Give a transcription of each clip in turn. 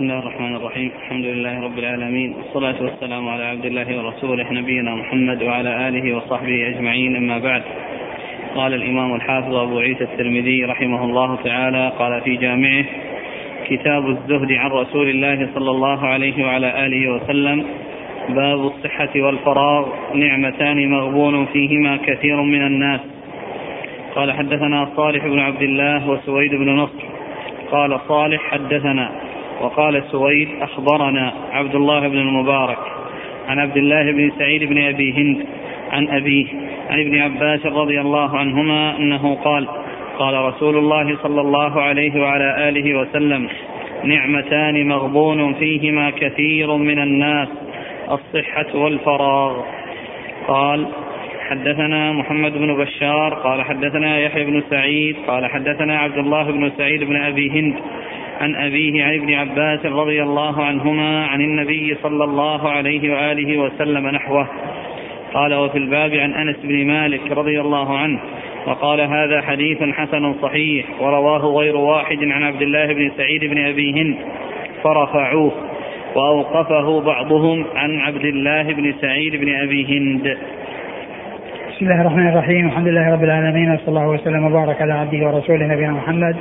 بسم الله الرحمن الرحيم الحمد لله رب العالمين والصلاة والسلام على عبد الله ورسوله نبينا محمد وعلى آله وصحبه أجمعين أما بعد قال الإمام الحافظ أبو عيسى الترمذي رحمه الله تعالى قال في جامعه كتاب الزهد عن رسول الله صلى الله عليه وعلى آله وسلم باب الصحة والفراغ نعمتان مغبون فيهما كثير من الناس قال حدثنا صالح بن عبد الله وسويد بن نصر قال صالح حدثنا وقال سويد أخبرنا عبد الله بن المبارك عن عبد الله بن سعيد بن أبي هند عن أبيه عن ابن عباس رضي الله عنهما أنه قال قال رسول الله صلى الله عليه وعلى آله وسلم نعمتان مغبون فيهما كثير من الناس الصحة والفراغ قال حدثنا محمد بن بشار قال حدثنا يحيى بن سعيد قال حدثنا عبد الله بن سعيد بن أبي هند عن أبيه عن ابن عباس رضي الله عنهما عن النبي صلى الله عليه وآله وسلم نحوه. قال وفي الباب عن أنس بن مالك رضي الله عنه وقال هذا حديث حسن صحيح ورواه غير واحد عن عبد الله بن سعيد بن أبي هند فرفعوه وأوقفه بعضهم عن عبد الله بن سعيد بن أبي هند. بسم الله الرحمن الرحيم الحمد لله رب العالمين وصلى الله وسلم وبارك على عبده ورسوله نبينا محمد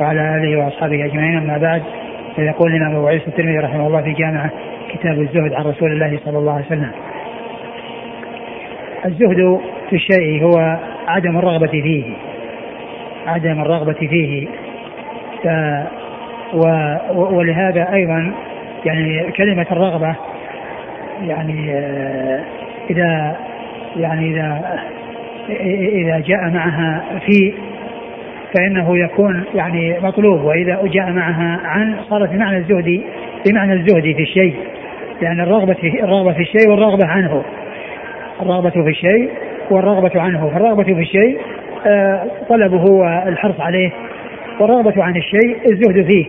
وعلى آله وأصحابه أجمعين. أما بعد فيقول الإمام أبو عيسى الترمذي رحمه الله في جامعه كتاب الزهد عن رسول الله صلى الله عليه وسلم. الزهد في الشيء هو عدم الرغبة فيه. عدم الرغبة فيه. ف و ولهذا أيضا يعني كلمة الرغبة يعني آه، إذا يعني إذا إذا جاء معها في فإنه يكون يعني مطلوب وإذا جاء معها عن صارت بمعنى الزهد بمعنى الزهد في الشيء لأن الرغبة في الرغبة في الشيء والرغبة عنه. الرغبة في الشيء والرغبة عنه. فالرغبة في الشيء آه، طلبه والحرص عليه. والرغبة عن الشيء الزهد فيه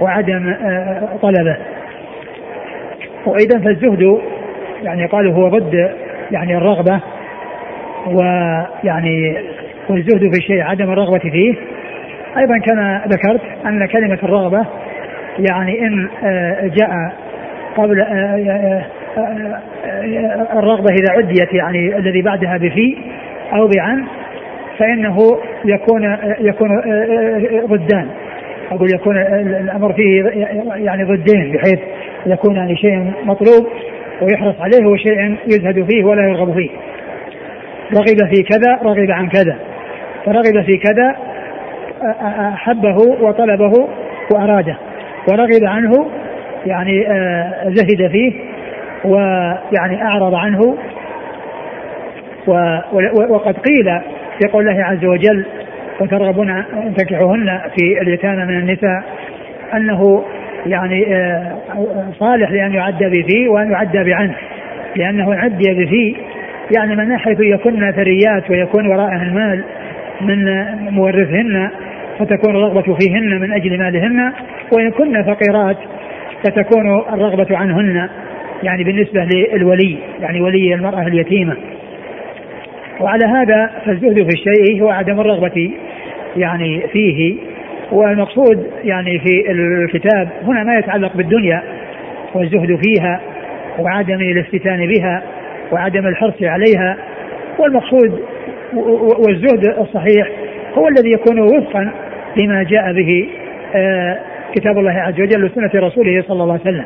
وعدم آه، طلبه. وإذا فالزهد يعني قالوا هو ضد يعني الرغبة ويعني والزهد في الشيء عدم الرغبة فيه. أيضا كما ذكرت أن كلمة الرغبة يعني إن آه، جاء قبل آه، آه، الرغبة إذا عديت يعني الذي بعدها بفي أو بعن فإنه يكون يكون ضدان. أقول يكون الأمر فيه يعني ضدين بحيث يكون يعني شيء مطلوب ويحرص عليه وشيء يزهد فيه ولا يرغب فيه. رغب في كذا رغب عن كذا. فرغب في كذا أحبه وطلبه وأراده. ورغب عنه يعني زهد فيه ويعني أعرض عنه وقد قيل في قول الله عز وجل وترغبون أن تنكحوهن في اليتامى من النساء أنه يعني صالح لأن يعدى بفي وأن يعدى بعنه لأنه عدي بفي يعني من ناحية يكون ثريات ويكون وراءها المال من مورثهن فتكون الرغبة فيهن من أجل مالهن وإن كن فقيرات فتكون الرغبة عنهن يعني بالنسبة للولي يعني ولي المرأة اليتيمة. وعلى هذا فالزهد في الشيء هو عدم الرغبة يعني فيه. والمقصود يعني في الكتاب هنا ما يتعلق بالدنيا والزهد فيها وعدم الافتتان بها وعدم الحرص عليها. والمقصود والزهد الصحيح هو الذي يكون وفقا لما جاء به آه، كتاب الله عز وجل وسنة رسوله صلى الله عليه وسلم.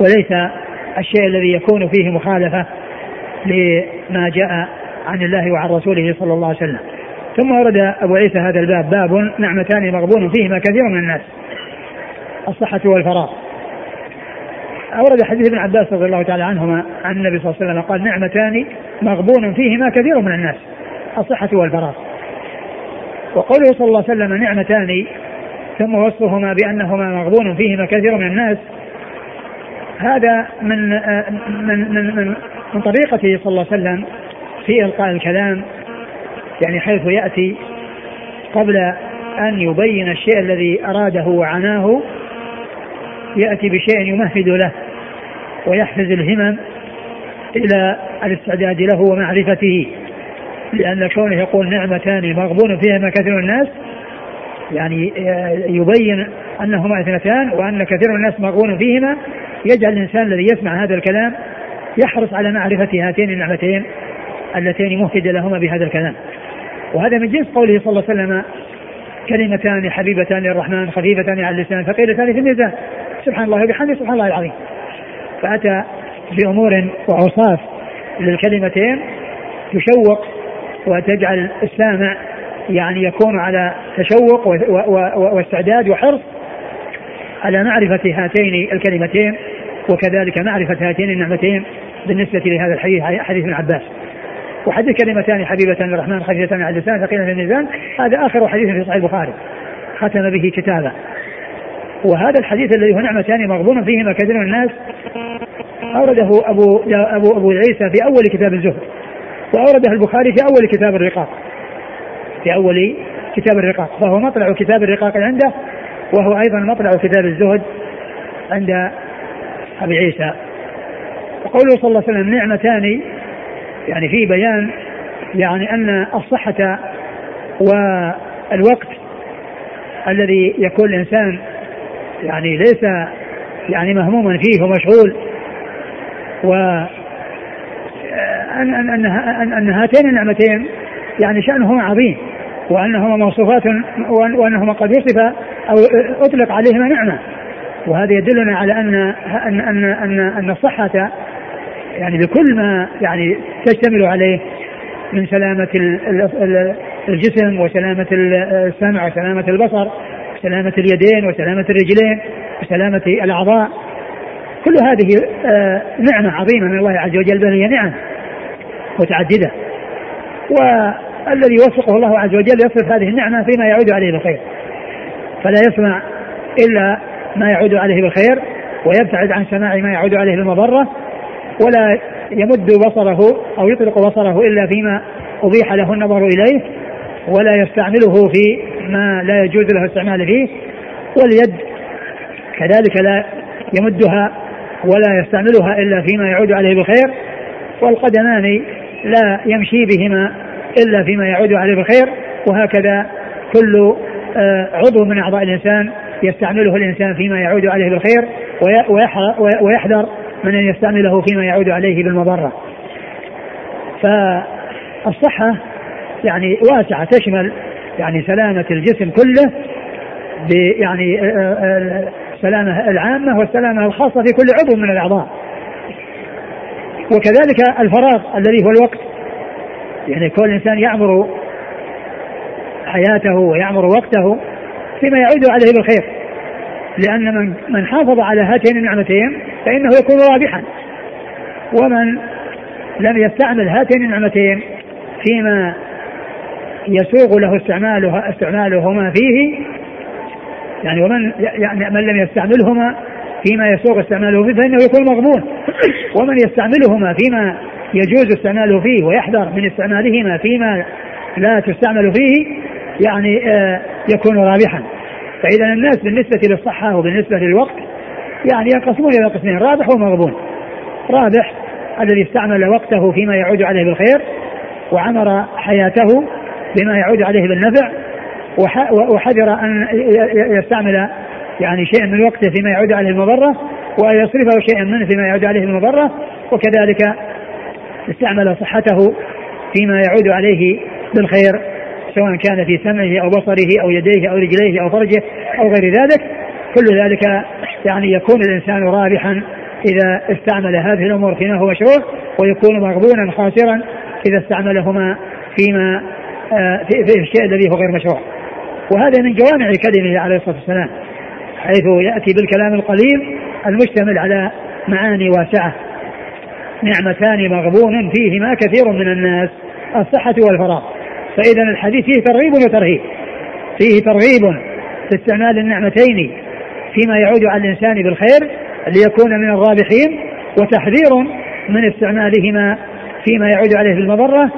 وليس الشيء الذي يكون فيه مخالفة لما جاء عن الله وعن رسوله صلى الله عليه وسلم. ثم ورد أبو عيسى هذا الباب باب نعمتان مغبون فيهما كثير من الناس الصحة والفراغ. أورد حديث ابن عباس رضي الله تعالى عنهما عن النبي صلى الله عليه وسلم قال نعمتان مغبون فيهما كثير من الناس الصحة والفراغ وقوله صلى الله عليه وسلم نعمتان ثم وصفهما بأنهما مغبون فيهما كثير من الناس. هذا من من من من, من طريقته صلى الله عليه وسلم في إلقاء الكلام يعني حيث يأتي قبل أن يبين الشيء الذي أراده وعناه يأتي بشيء يمهد له ويحفز الهمم. إلى الاستعداد له ومعرفته لأن كونه يقول نعمتان مغبون فيهما كثير الناس يعني يبين أنهما اثنتان وأن كثير الناس مغبون فيهما يجعل الإنسان الذي يسمع هذا الكلام يحرص على معرفة هاتين النعمتين اللتين مهتد لهما بهذا الكلام. وهذا من جنس قوله صلى الله عليه وسلم كلمتان حبيبتان للرحمن خفيفتان على اللسان ثقيلتان في الميزان. سبحان الله وبحمده سبحان الله العظيم. فأتى بأمور وأوصاف للكلمتين تشوق وتجعل السامع يعني يكون على تشوق واستعداد وحرص على معرفة هاتين الكلمتين وكذلك معرفة هاتين النعمتين بالنسبة لهذا الحديث حديث ابن عباس. وحديث كلمتان حبيبة للرحمن خفيفتان على اللسان ثقيلة في الميزان. هذا آخر حديث في صحيح البخاري. ختم به كتابا وهذا الحديث الذي هو نعمتان مغبون فيهما كثير من الناس أورده أبو أبو أبو عيسى في أول كتاب الزهد وأورده البخاري في أول كتاب الرقاق. في أول كتاب الرقاق. فهو مطلع كتاب الرقاق عنده وهو أيضا مطلع كتاب الزهد عند أبي عيسى. وقوله صلى الله عليه وسلم نعمتان يعني في بيان يعني أن الصحة والوقت الذي يكون الإنسان يعني ليس يعني مهموما فيه ومشغول. و أن أن أن, أن, هاتين النعمتين يعني شأنهما عظيم وأنهما موصوفات وأنهما قد وصف أو أطلق عليهما نعمة. وهذا يدلنا على أن أن أن أن, أن الصحة يعني بكل ما يعني تشتمل عليه من سلامة الجسم وسلامة السمع وسلامة البصر وسلامة اليدين وسلامة الرجلين وسلامة الأعضاء. كل هذه آه، نعمة عظيمة من الله عز وجل بل هي نعم متعددة. والذي يوفقه الله عز وجل يصرف هذه النعمة فيما يعود عليه بالخير. فلا يسمع إلا ما يعود عليه بالخير ويبتعد عن سماع ما يعود عليه بالمضرة ولا يمد بصره أو يطلق بصره إلا فيما أبيح له النظر إليه. ولا يستعمله في ما لا يجوز له الاستعمال فيه واليد كذلك لا يمدها ولا يستعملها إلا فيما يعود عليه بالخير والقدمان لا يمشي بهما إلا فيما يعود عليه بالخير وهكذا كل آه، عضو من أعضاء الإنسان يستعمله الإنسان فيما يعود عليه بالخير ويحذر من أن يستعمله فيما يعود عليه بالمضرة. فالصحة يعني واسعة تشمل يعني سلامة الجسم كله يعني السلامة العامة والسلامة الخاصة في كل عضو من الأعضاء. وكذلك الفراغ الذي هو الوقت. يعني كل إنسان يعمر حياته ويعمر وقته فيما يعود عليه بالخير. لأن من من حافظ على هاتين النعمتين فإنه يكون رابحا. ومن لم يستعمل هاتين النعمتين فيما يسوغ له استعمالها استعمالهما فيه. يعني ومن يعني من لم يستعملهما فيما يسوغ استعماله فيه فإنه يكون مغبون ومن يستعملهما فيما يجوز استعماله فيه ويحذر من استعمالهما فيما لا تستعمل فيه يعني آه يكون رابحا. فإذا الناس بالنسبة للصحة وبالنسبة للوقت يعني ينقسمون إلى قسمين رابح ومغبون. رابح الذي استعمل وقته فيما يعود عليه بالخير وعمر حياته بما يعود عليه بالنفع وحذر أن يستعمل يعني شيئا من وقته فيما يعود عليه المضرة وأن يصرفه شيئا منه فيما يعود عليه المضرة وكذلك استعمل صحته فيما يعود عليه بالخير سواء كان في سمعه أو بصره أو يديه أو رجليه أو فرجه أو غير ذلك. كل ذلك يعني يكون الإنسان رابحا إذا استعمل هذه الأمور فيما هو مشروع ويكون مغبونا خاسرا إذا استعملهما فيما في, في الشيء الذي هو غير مشروع. وهذا من جوامع كلمه عليه الصلاة والسلام حيث يأتي بالكلام القليل المشتمل على معاني واسعة. نعمتان مغبون فيهما كثير من الناس الصحة والفراغ. فإذا الحديث فيه ترغيب وترهيب فيه ترغيب في استعمال النعمتين فيما يعود على الإنسان بالخير ليكون من الرابحين وتحذير من استعمالهما فيما يعود عليه بالمضرة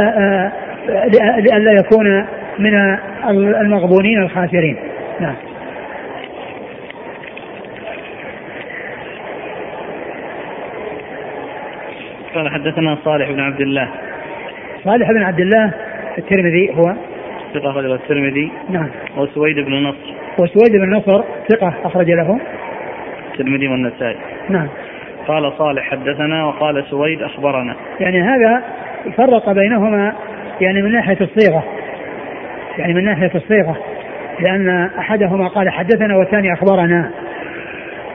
آه، لئلا يكون من المغبونين الخاسرين. نعم. قال حدثنا صالح بن عبد الله. صالح بن عبد الله الترمذي هو. ثقة أخرجه الترمذي. نعم. وسويد بن نصر. وسويد بن نصر ثقة أخرج له. الترمذي والنسائي. نعم. قال صالح حدثنا وقال سويد أخبرنا. يعني هذا فرق بينهما يعني من ناحية الصيغة يعني من ناحية الصيغة لأن أحدهما قال حدثنا والثاني أخبرنا.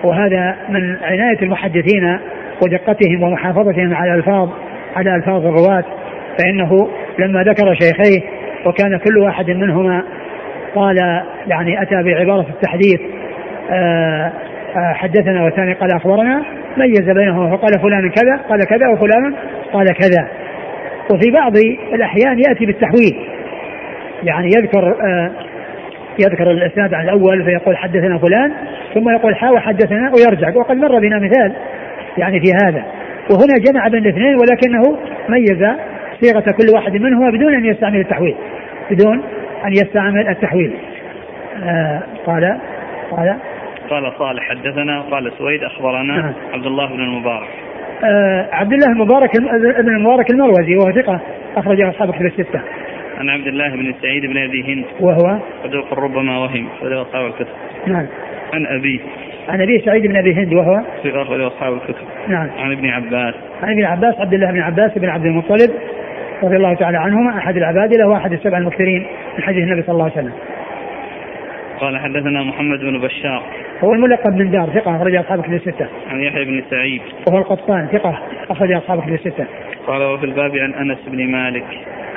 وهذا من عناية المحدثين ودقتهم ومحافظتهم على الألفاظ على ألفاظ الرواة فإنه لما ذكر شيخيه وكان كل واحد منهما قال يعني أتى بعبارة التحديث آه، آه، حدثنا والثاني قال أخبرنا ميز بينهما فقال فلان كذا قال كذا وفلان قال كذا. وفي بعض الأحيان يأتي بالتحويل. يعني يذكر آه يذكر الإسناد عن الأول فيقول حدثنا فلان ثم يقول حاوى حدثنا ويرجع. وقد مر بنا مثال يعني في هذا. وهنا جمع بين الاثنين ولكنه ميز صيغة كل واحد منهما بدون أن يستعمل التحويل. بدون أن يستعمل التحويل. آه قال قال. قال صالح حدثنا قال سويد أخبرنا نعم. عبد الله بن المبارك. آه عبد الله المبارك بن المبارك المروزي وهو ثقة أخرجه أصحاب كتب الستة. عن عبد الله بن سعيد بن أبي هند. وهو؟ صدوق ربما وهم أخرجه أصحاب الكتب. نعم. عن أبيه عن أبي سعيد بن أبي هند وهو؟ ثقة أخرجه أصحاب الكتب. نعم. عن ابن عباس. عن ابن عباس عبد الله بن عباس بن عبد المطلب رضي الله تعالى عنهما أحد العبادله واحد السبع المكثرين من حديث النبي صلى الله عليه وسلم. قال حدثنا محمد بن بشار. هو الملقب بن دار ثقة أخرج أصحاب كتب السته. عن يحيى بن سعيد وهو القطان ثقة أخرج أصحاب كتب السته. قال وفي الباب عن أنس بن مالك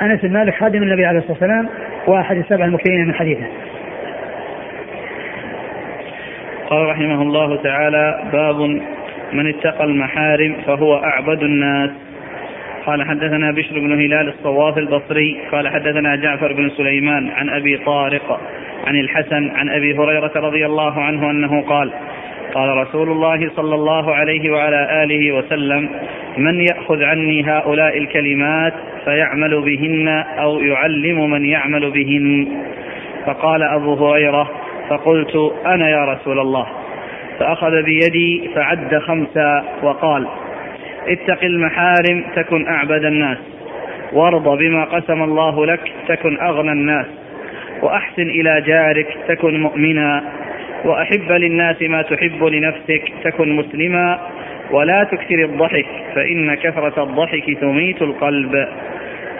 أنس بن مالك خادم النبي عليه الصلاة والسلام وأحد السبع المكثرين من حديثه. قال رحمه الله تعالى باب من اتقى المحارم فهو أعبد الناس قال حدثنا بشر بن هلال الصواف البصري قال حدثنا جعفر بن سليمان عن أبي طارق عن الحسن عن أبي هريرة رضي الله عنه أنه قال قال رسول الله صلى الله عليه وعلى آله وسلم من يأخذ عني هؤلاء الكلمات فيعمل بهن أو يعلم من يعمل بهن. فقال أبو هريرة فقلت أنا يا رسول الله. فأخذ بيدي فعد خمسا وقال اتق المحارم تكن أعبد الناس. وارض بما قسم الله لك تكن أغنى الناس. وأحسن إلى جارك تكن مؤمنا. وأحب للناس ما تحب لنفسك تكن مسلما. ولا تكثر الضحك فإن كثرة الضحك تميت القلب.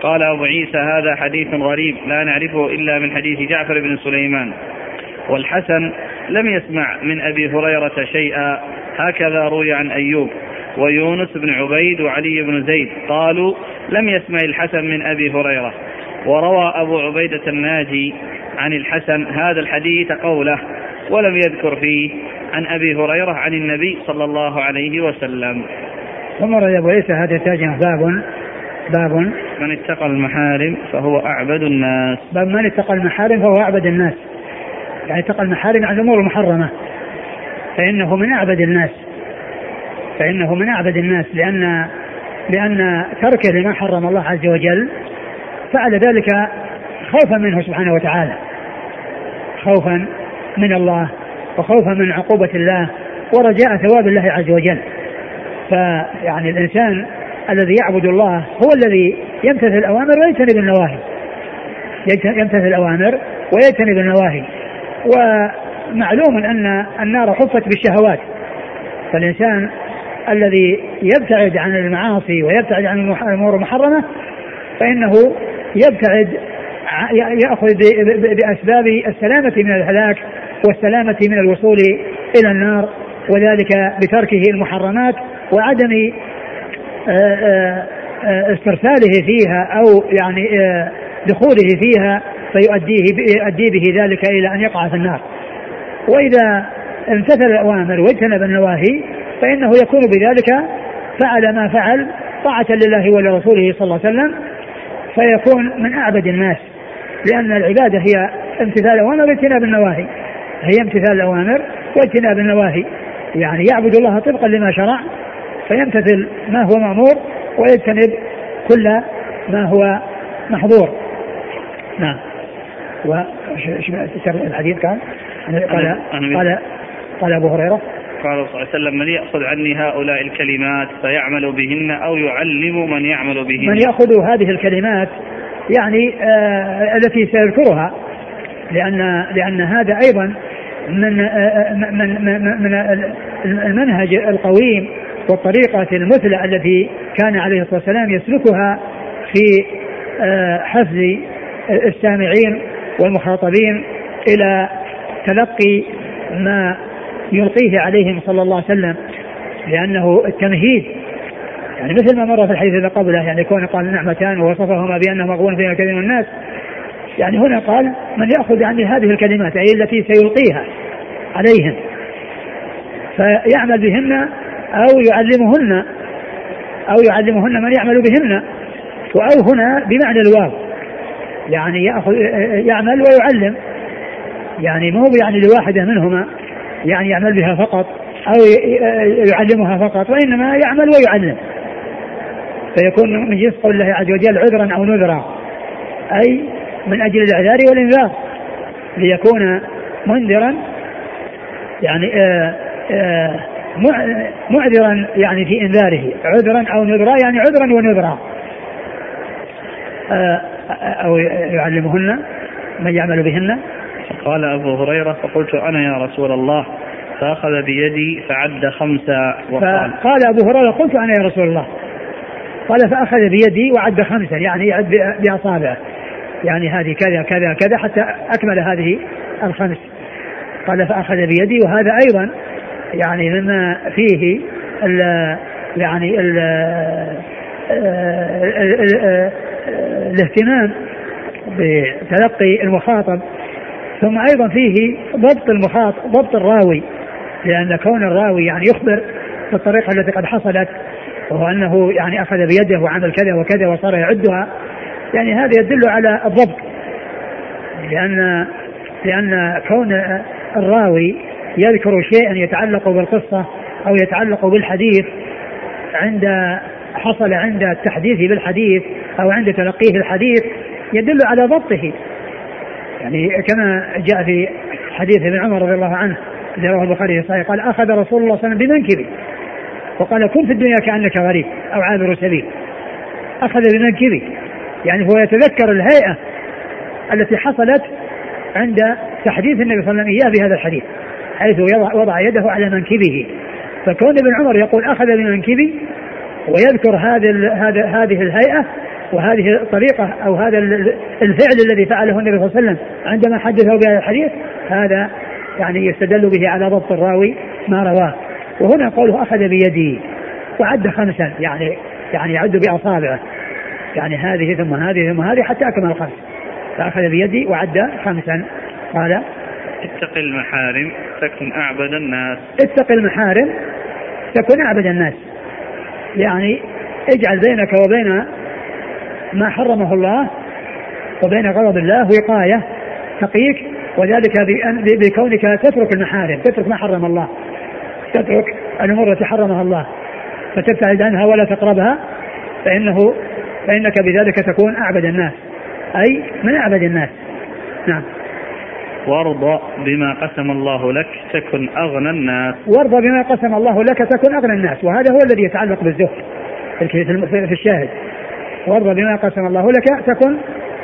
قال أبو عيسى هذا حديث غريب لا نعرفه إلا من حديث جعفر بن سليمان. والحسن لم يسمع من أبي هريرة شيئا. هكذا روي عن أيوب. ويونس بن عبيد وعلي بن زيد قالوا لم يسمع الحسن من أبي هريرة. وروى أبو عبيدة الناجي عن الحسن هذا الحديث قوله ولم يذكر فيه عن أبي هريرة عن النبي صلى الله عليه وسلم. ثم رد أبو عيسى هذا الترجمة باب باب. من اتقى المحارم فهو أعبد الناس. باب من اتقى المحارم فهو أعبد الناس. يعني اتقى المحارم عن الأمور المحرمة. فإنه من أعبد الناس. فإنه من أعبد الناس لأن لأن تركه لما حرم الله عز وجل فعل ذلك خوفا منه سبحانه وتعالى. خوفا من الله وخوفا من عقوبة الله ورجاء ثواب الله عز وجل. فيعني الإنسان الذي يعبد الله هو الذي يمتثل الأوامر ويجتنب النواهي. يمتثل الأوامر ويجتنب النواهي. ومعلوم أن النار حفت بالشهوات. فالإنسان الذي يبتعد عن المعاصي ويبتعد عن الأمور المحرمة فإنه يبتعد يأخذ بأسباب السلامة من الهلاك والسلامة من الوصول إلى النار وذلك بتركه المحرمات وعدم آه، آه، آه، استرساله فيها أو يعني دخوله فيها فيؤديه يؤدي به ذلك إلى أن يقع في النار. وإذا امتثل الأوامر واجتنب النواهي فإنه يكون بذلك فعل ما فعل طاعة لله ولرسوله صلى الله عليه وسلم فيكون من أعبد الناس لأن العبادة هي امتثال الأوامر واجتناب النواهي هي امتثال الأوامر واجتناب النواهي يعني يعبد الله طبقا لما شرع فيمتثل ما هو مأمور ويجتنب كل ما هو محظور نعم و الحديث كان قال قال قال ابو هريره قال صلى الله عليه وسلم من يأخذ عني هؤلاء الكلمات فيعمل بهن أو يعلم من يعمل بهن. من يأخذ هذه الكلمات يعني آه التي سيذكرها لأن لأن هذا أيضا من آه من من, من المنهج القويم والطريقة المثلى التي كان عليه الصلاة والسلام يسلكها في آه حفظ السامعين والمخاطبين إلى تلقي ما يلقيه عليهم صلى الله عليه وسلم لأنه التمهيد. يعني مثل ما مر في الحديث الذي قبله يعني كون قال نعمتان ووصفهما بأنه مغبون فيها كثير من الناس. يعني هنا قال من يأخذ عني هذه الكلمات أي التي سيلقيها عليهم. فيعمل بهن أو يعلمهن أو يعلمهن من يعمل بهن. أو هنا بمعنى الواو. يعني يأخذ يعمل ويعلم. يعني مو يعني لواحدة منهما. يعني يعمل بها فقط أو يعلمها فقط وإنما يعمل ويعلم. فيكون من جنس قول الله عز وجل عذرا أو نذرا أي من أجل الإعذار والإنذار. ليكون منذرا يعني آآ آآ معذرا يعني في إنذاره. عذرا أو نذرا يعني عذرا ونذرا. أو يعلمهن من يعمل بهن. قال أبو هريرة فقلت أنا يا رسول الله فأخذ بيدي فعد خمسه وقال. قال أبو هريرة قلت أنا يا رسول الله. قال فأخذ بيدي وعد خمسة يعني يعد باصابعه يعني هذه كذا كذا كذا حتى أكمل هذه الخمس. قال فأخذ بيدي وهذا أيضا يعني مما فيه ال يعني ال الاهتمام بتلقي المخاطب. ثم أيضا فيه ضبط المخاطب ضبط الراوي لأن كون الراوي يعني يخبر بالطريقة التي قد حصلت وهو أنه يعني أخذ بيده وعمل كذا وكذا وصار يعدها يعني هذا يدل على الضبط. لأن لأن كون الراوي يذكر شيئا يتعلق بالقصة أو يتعلق بالحديث عند حصل عند التحديث بالحديث أو عند تلقيه الحديث يدل على ضبطه. يعني كما جاء في حديث ابن عمر رضي الله عنه الذي رواه البخاري في قال أخذ رسول الله صلى الله عليه وسلم بمنكبي وقال كن في الدنيا كأنك غريب أو عابر سبيل. أخذ بمنكبي يعني هو يتذكر الهيئة التي حصلت عند تحديث النبي صلى الله عليه وسلم إياه بهذا الحديث حيث وضع يده على منكبه. فكون ابن عمر يقول أخذ بمنكبي ويذكر هذا هذه الهيئة وهذه الطريقة أو هذا الفعل الذي فعله النبي صلى الله عليه وسلم عندما حدثه بهذا الحديث هذا يعني يستدل به على ضبط الراوي ما رواه. وهنا قوله أخذ بيدي وعد خمسا يعني يعني يعد بأصابعه. يعني هذه ثم هذه ثم هذه حتى أكمل الخمس. فأخذ بيدي وعد خمسا. قال اتق المحارم تكن أعبد الناس. اتق المحارم تكن أعبد الناس. يعني اجعل بينك وبين ما حرمه الله وبين غضب الله وقاية تقيك وذلك بكونك تترك المحارم تترك ما حرم الله تترك الأمور التي حرمها الله فتبتعد عنها ولا تقربها فانه فإنك بذلك تكون أعبد الناس أي من أعبد الناس. نعم. وارضى بما قسم الله لك تكن أغنى الناس. وارضى بما قسم الله لك تكن أغنى الناس وهذا هو الذي يتعلق بالزهد في الشاهد. وارضى بما قسم الله لك تكن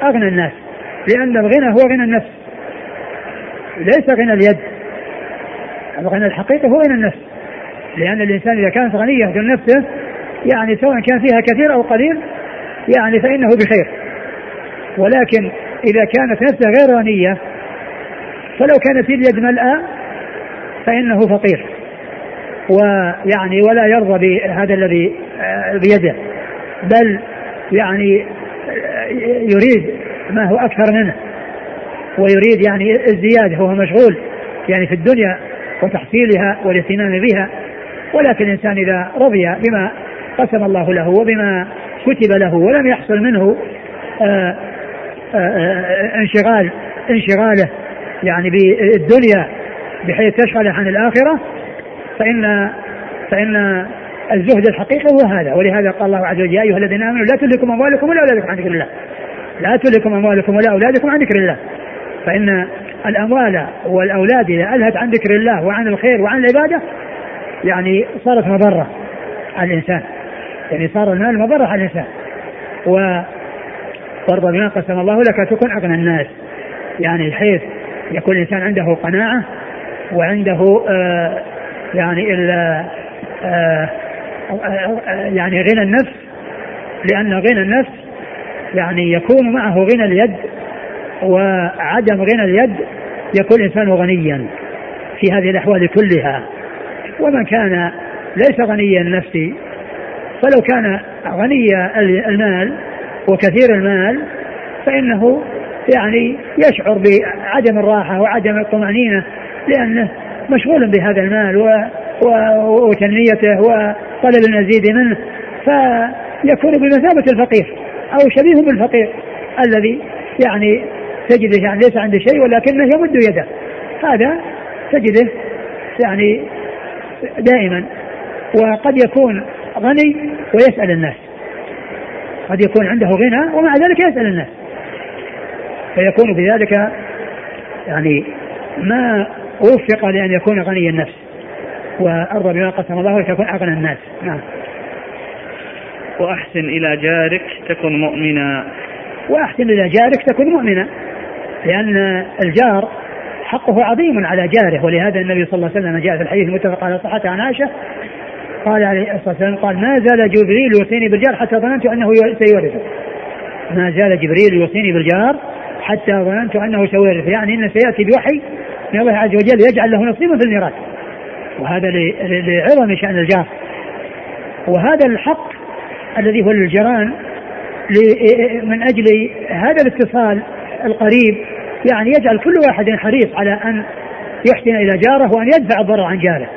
أغنى الناس لأن الغنى هو غنى النفس ليس غنى اليد. الغنى الحقيقي هو غنى النفس لأن الإنسان إذا كانت غنية في نفسه يعني سواء كان فيها كثير أو قليل يعني فإنه بخير. ولكن إذا كانت نفسه غير غنية فلو كانت اليد ملأى فإنه فقير. ويعني ولا يرضى بهذا الذي آه، بيده. بل يعني آه، يريد ما هو أكثر منه ويريد يعني الزيادة وهو مشغول يعني في الدنيا وتحصيلها والاهتمام بها. ولكن الإنسان إذا رضي بما قسم الله له وبما كتب له ولم يحصل منه آآ آه، آآ انشغال انشغاله يعني بالدنيا بحيث تشغل عن الآخرة فإن فإن الزهد الحقيقي هو هذا. ولهذا قال الله عز وجل يا أيها الذين آمنوا لا تلهكم أموالكم ولا أولادكم عن ذكر الله. لا تلهكم أموالكم ولا أولادكم عن ذكر الله. فإن الأموال والأولاد إذا ألهت عن ذكر الله وعن الخير وعن العبادة يعني صارت مضرة على الإنسان. يعني صار المال مضرة على الإنسان. و وارضى بما قسم الله لك تكن أغنى الناس. يعني بحيث يكون الإنسان عنده قناعة وعنده آه يعني آه يعني غنى النفس لأن غنى النفس يعني يكون معه غنى اليد وعدم غنى اليد يكون الإنسان غنيا في هذه الأحوال كلها. ومن كان ليس غني النفس فلو كان غني المال وكثير المال فإنه يعني يشعر بعدم الراحة وعدم الطمأنينة لأنه مشغول بهذا المال وتنميته وطلب المزيد منه فيكون بمثابة الفقير أو شبيه بالفقير الذي يعني تجده يعني ليس عنده شيء ولكنه يمد يده. هذا تجده يعني دائما وقد يكون غني ويسأل الناس. قد يكون عنده غنى ومع ذلك يسأل الناس. فيكون بذلك يعني ما وفق لأن يكون غني النفس. وأرضى بما قسم الله لتكون أغنى الناس. نعم. وأحسن إلى جارك تكن مؤمنا. وأحسن إلى جارك تكن مؤمنا. لأن الجار حقه عظيم على جاره ولهذا النبي صلى الله عليه وسلم جاء في الحديث المتفق على صحته عن عائشة قال عليه الصلاة والسلام قال ما زال جبريل يوصيني بالجار حتى ظننت أنه سيورثه ما زال جبريل يوصيني بالجار حتى ظننت أنه سيورثه يعني إن سيأتي بوحي من الله عز وجل يجعل له نصيبا في الميراث. وهذا لعظم شأن الجار وهذا الحق الذي هو للجيران من أجل هذا الاتصال القريب يعني يجعل كل واحد حريص على أن يحسن إلى جاره وأن يدفع الضرر عن جاره.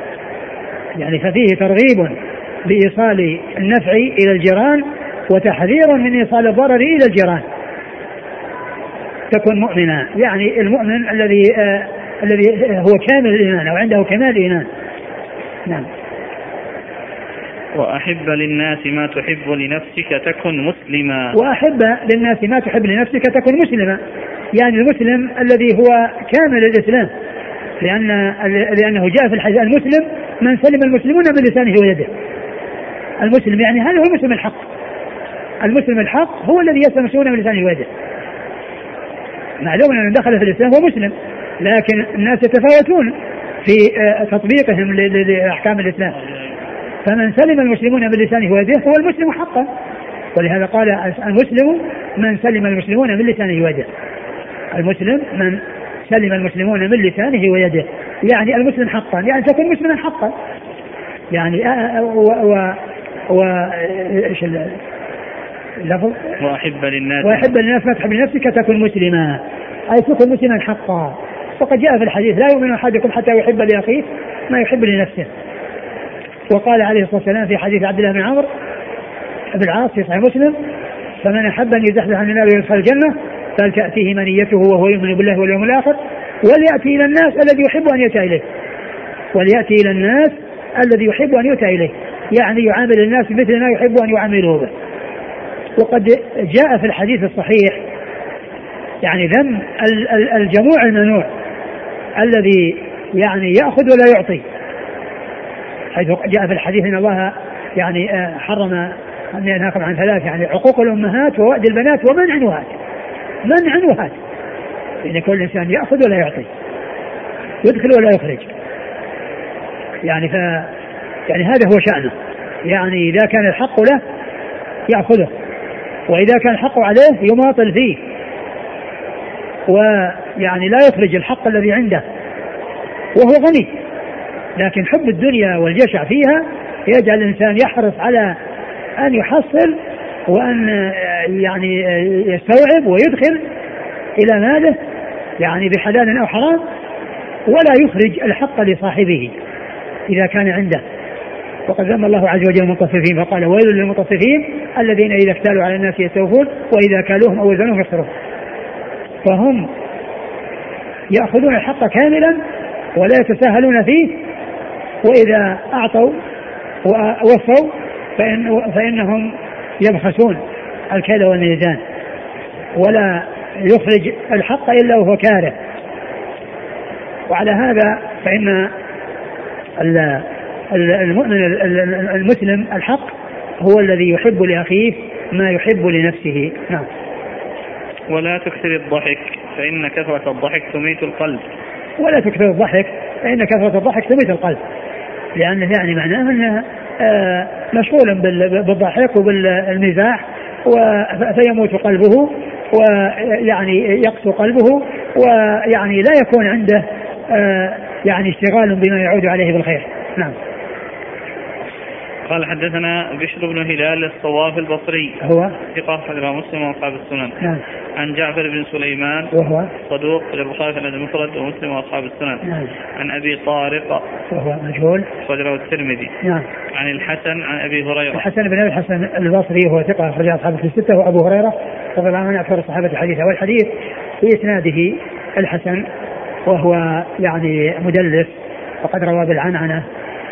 يعني ففيه ترغيب بإيصال النفع إلى الجيران وتحذير من إيصال الضرر إلى الجيران. تكن مؤمنا يعني المؤمن الذي آه الذي هو كامل الإيمان أو عنده كمال الإيمان. نعم. وأحب للناس ما تحب لنفسك تكن مسلما. وأحب للناس ما تحب لنفسك تكن مسلما. يعني المسلم الذي هو كامل الإسلام. لأن لأنه جاء في الحديث المسلم من سلم المسلمون بلسانه ويده. المسلم يعني هذا هو المسلم الحق. المسلم الحق هو الذي يسلم المسلمون بلسانه ويده. معلوم أن دخل في الإسلام هو مسلم لكن الناس يتفاوتون. في تطبيقهم لأحكام الإسلام. فمن سلم المسلمون بلسانه ويده هو المسلم حقا. ولهذا قال المسلم من سلم المسلمون من لسانه ويده. المسلم من سلم المسلمون من لسانه ويده. يعني المسلم حقا. يعني تكون مسلما حقا. يعني و, و, و إيش اللفظ وأحب للناس. وأحب للناس ما تحب لنفسك تكون مسلما. أي تكون مسلما حقا. وقد جاء في الحديث لا يؤمن أحدكم حتى يحب لأخيه ما يحب لنفسه. وقال عليه الصلاة والسلام في حديث عبد الله بن عمرو بن العاص في صحيح مسلم فمن أحب أن يزحزح عن النار ويدخل الجنة فلتاتيه منيته وهو يؤمن بالله واليوم الآخر؟ وليأتي إلى الناس الذي يحب أن يؤتى إليه. وليأتي إلى الناس الذي يحب أن يؤتى إليه يعني يعامل الناس مثل ما يحب أن يعاملوه به. وقد جاء في الحديث الصحيح يعني ذم الجموع المنوع الذي يعني يأخذ ولا يعطي. حيث جاء في الحديث إن الله يعني آه، حرم أن ينهاكم عن ثلاث يعني عقوق الأمهات ووأد البنات ومنع وهات منع وهات يعني كل إنسان يأخذ ولا يعطي. يدخل ولا يخرج. يعني ف يعني هذا هو شأنه. يعني إذا كان الحق له يأخذه. وإذا كان الحق عليه يماطل فيه. ويعني لا يخرج الحق الذي عنده وهو غني. لكن حب الدنيا والجشع فيها يجعل الإنسان يحرص على أن يحصل وأن يعني يستوعب ويدخل إلى ماله يعني بحلال أو حرام ولا يخرج الحق لصاحبه إذا كان عنده. وقد ذم الله عز وجل المطففين فقال ويل للمطففين الذين إذا اكتالوا على الناس يستوفون وإذا كالوهم أو وزنوهم يخسرون. فهم يأخذون الحق كاملا ولا يتساهلون فيه وإذا أعطوا ووفوا فإن فإنهم يبخسون الكيل والميزان ولا يخرج الحق إلا وهو كاره. وعلى هذا فإن المؤمن المسلم الحق هو الذي يحب لأخيه ما يحب لنفسه. نعم. ولا تكثر الضحك فإن كثرة الضحك تميت القلب. ولا تكثر الضحك فإن كثرة الضحك تميت القلب. لأنه يعني معناه أنه آه، مشغول بالضحك وبالمزاح فيموت قلبه ويعني يقسو قلبه ويعني لا يكون عنده آه، يعني اشتغال بما يعود عليه بالخير. نعم. قال حدثنا بشر بن هلال الصواف البصري. هو؟ ثقة حضر مسلم وأصحاب السنن. نعم. عن جعفر بن سليمان. وهو؟ صدوق للبخاري في المفرد ومسلم وأصحاب السنن. نعم. عن أبي طارق. وهو مجهول؟ أخرجه الترمذي. نعم. عن الحسن عن أبي هريرة. الحسن بن أبي الحسن البصري هو ثقة أخرج أصحابه في الستة وأبو هريرة رضي الله عنه أكثر الصحابة حديثا والحديث في إسناده الحسن وهو يعني مدلس وقد روى بالعنعنة.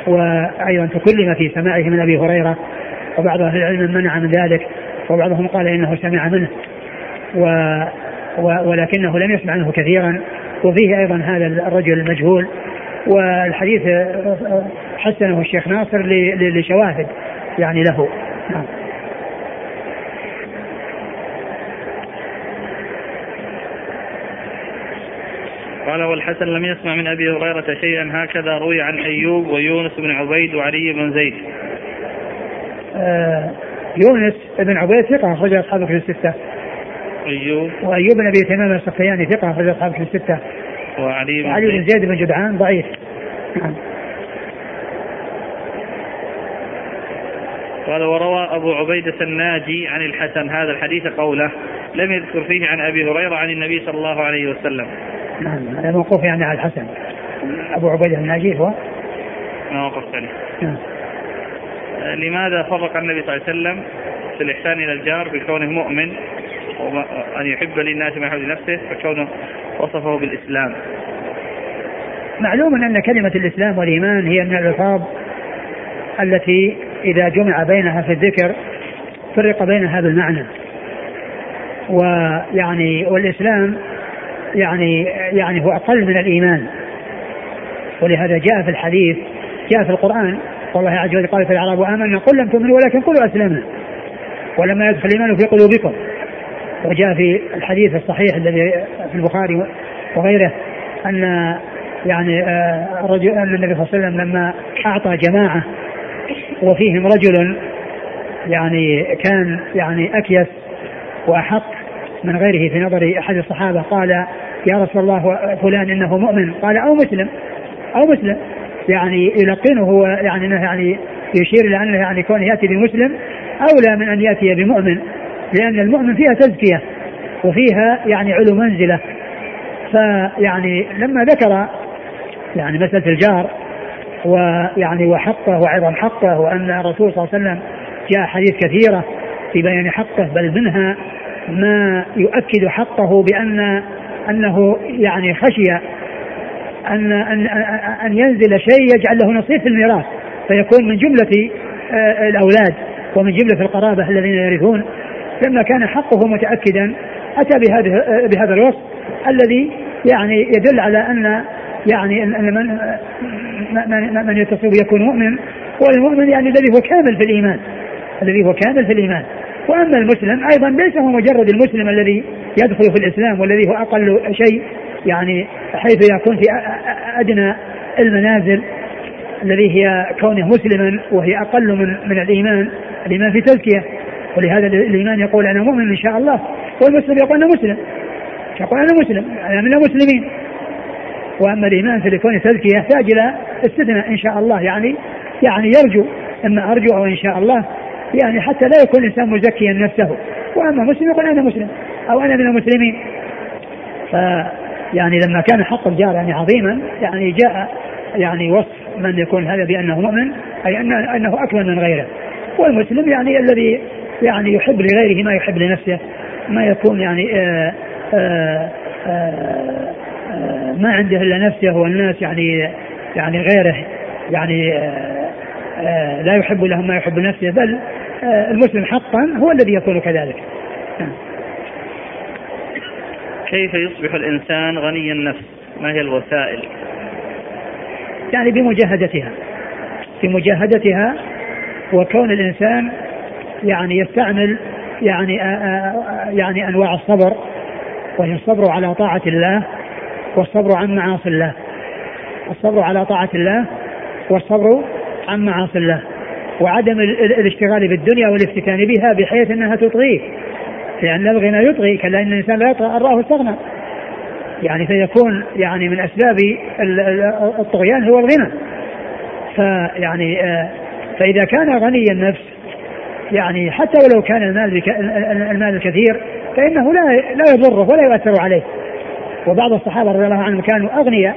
وأيضا تكلم في سماعه من أبي هريرة وبعض أهل العلم منع من ذلك وبعضهم قال إنه سمع منه و ولكنه لم يسمع عنه كثيرا وفيه أيضا هذا الرجل المجهول. والحديث حسنه الشيخ ناصر لشواهد يعني له. نعم. قال والحسن لم يسمع من أبي هريرة شيئا هكذا روي عن أيوب ويونس بن عبيد وعلي بن زيد. آه يونس بن عبيد ثقة أخرج أصحابه في الستة. أيوب وأيوب بن أبي تمام السفياني ثقة أخرج أصحابه في الستة. وعلي بن, وعلي بن زيد بن جدعان ضعيف. قال وروى أبو عبيدة الناجي عن الحسن هذا الحديث قوله لم يذكر فيه عن أبي هريرة عن النبي صلى الله عليه وسلم نعم. هذا موقوف يعني على الحسن. أبو عبيدة الناجي هو؟ موقف ثاني. نعم. آه، لماذا فرق النبي صلى الله عليه وسلم في الإحسان إلى الجار بكونه مؤمن وأن يحب للناس ما يحب لنفسه فكونه وصفه بالإسلام؟ معلوم أن كلمة الإسلام والإيمان هي من الألفاظ التي إذا جمع بينها في الذكر فرق بين هذا المعنى. ويعني والإسلام يعني يعني هو أقل من الإيمان. ولهذا جاء في الحديث جاء في القرآن والله عز وجل قال في الأعراب آمنا قل لم تؤمنوا ولكن قلوا أسلمنا. ولما يدخل الإيمان في قلوبكم. وجاء في الحديث الصحيح الذي في البخاري وغيره أن يعني آه، الرجل النبي صلى الله عليه وسلم لما أعطى جماعة وفيهم رجل يعني كان يعني أكيس وأحق من غيره في نظر أحد الصحابة قال يا رسول الله فلان إنه مؤمن. قال أو مسلم أو مسلم. يعني يلقنه يعني إنه يعني يشير إلى أنه يعني كونه يأتي بمسلم أولى من أن يأتي بمؤمن لأن المؤمن فيها تزكية وفيها يعني علو منزلة. فيعني لما ذكر يعني مسألة الجار ويعني وحقه وعظم حقه وأن الرسول صلى الله عليه وسلم جاء حديث كثيرة في بيان حقه بل منها ما يؤكد حقه بأن أنه يعني خشي أن أن أن ينزل شيء يجعل له نصيب في الميراث فيكون من جملة آه، الأولاد ومن جملة القرابة الذين يرثون لما كان حقه متأكدا أتى بهذه آه، بهذا الوصف الذي يعني يدل على أن يعني أن من من, من يتصل يكون مؤمن والمؤمن يعني الذي هو كامل في الإيمان الذي هو كامل في الإيمان. وأما المسلم أيضا ليس هو مجرد المسلم الذي يدخل في الإسلام والذي هو أقل شيء يعني حيث يكون في أدنى المنازل الذي هي كونه مسلما وهي أقل من من الإيمان الايمان في تزكية. ولهذا الإيمان يقول أنا مؤمن إن شاء الله والمسلم يقول أنا مسلم. يقول أنا مسلم أنا من المسلمين. وأما الإيمان في كونه تزكية يحتاج إلى استثناء إن شاء الله يعني يعني يرجو إما أرجو أو إن شاء الله يعني حتى لا يكون الإنسان مزكيا نفسه. وأما مسلم يقول أنا مسلم أو أنا من المسلمين. ف يعني لما كان حق الجار يعني عظيما يعني جاء يعني وصف من يكون هذا بأنه مؤمن أي ان أنه أكمل من غيره. والمسلم يعني الذي يعني يحب لغيره ما يحب لنفسه ما يكون يعني آآ آآ آآ ما عنده إلا نفسه والناس يعني يعني غيره. يعني لا يحب لهم ما يحب لنفسه بل المسلم حقا هو الذي يكون كذلك. كيف يصبح الإنسان غني النفس؟ ما هي الوسائل؟ يعني بمجاهدتها. بمجاهدتها وكون الإنسان يعني يستعمل يعني آآ يعني أنواع الصبر وهي الصبر على طاعة الله والصبر عن معاصي الله. الصبر على طاعة الله والصبر عن معاصي الله وعدم الاشتغال بالدنيا والافتتان بها بحيث إنها تطغيه لأن الغنى يطغي كلا إن الإنسان لا يطغى ان راه استغنى. يعني فيكون يعني من أسباب الطغيان هو الغنى. فيعني آه، فإذا كان غني النفس يعني حتى ولو كان المال المال الكثير فإنه لا لا يضره ولا يؤثر عليه. وبعض الصحابة رضي الله عنهم كانوا أغنياء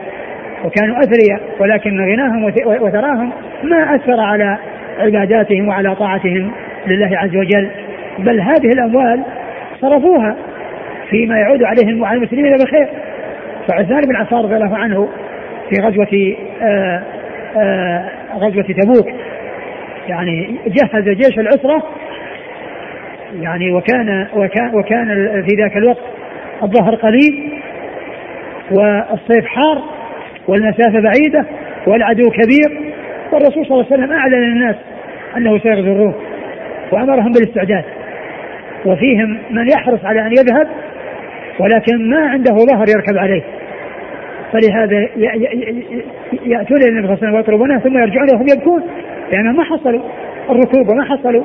وكانوا أثرياء ولكن غناهم وثراهم ما أثر على عباداتهم وعلى طاعتهم لله عز وجل. بل هذه الأموال صرفوها فيما يعود عليهم وعلى المسلمين بخير فعثمان بن عفان رضي الله عنه في غزوة آآ آآ غزوة تبوك يعني جهز جيش العسرة يعني وكان وكان وكان في ذاك الوقت الظهر قليل والصيف حار والمسافة بعيدة والعدو كبير. والرسول صلى الله عليه وسلم أعلن للناس أنه سيغزو وأمرهم بالاستعداد. وفيهم من يحرص على أن يذهب ولكن ما عنده ظهر يركب عليه. فلهذا يأتون إلى النبي صلى الله عليه وسلم ويطلبونه ثم يرجعون وهم يبكون لأنهم ما حصلوا الركوب وما حصلوا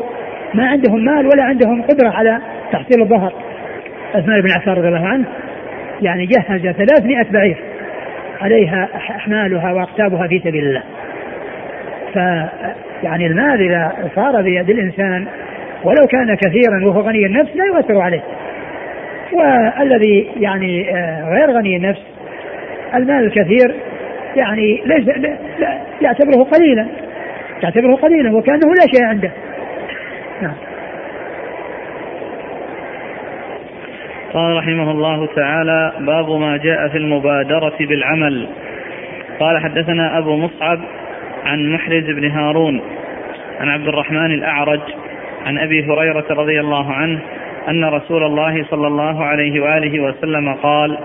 ما عندهم مال ولا عندهم قدرة على تحصيل الظهر. عثمان بن عفان رضي الله عنه يعني جهز 300 بعير. عليها أحمالها وأقتابها في سبيل الله. ف يعني المال إذا صار بيد الإنسان ولو كان كثيرا وهو غني النفس لا يؤثر عليه. والذي يعني آه، غير غني النفس المال الكثير يعني ليس يعتبره قليلا يعتبره قليلا وكأنه لا شيء عنده. نعم. قال رحمه الله تعالى باب ما جاء في المبادرة بالعمل. قال حدثنا أبو مصعب عن محرز بن هارون عن عبد الرحمن الأعرج عن أبي هريرة رضي الله عنه أن رسول الله صلى الله عليه وآله وسلم قال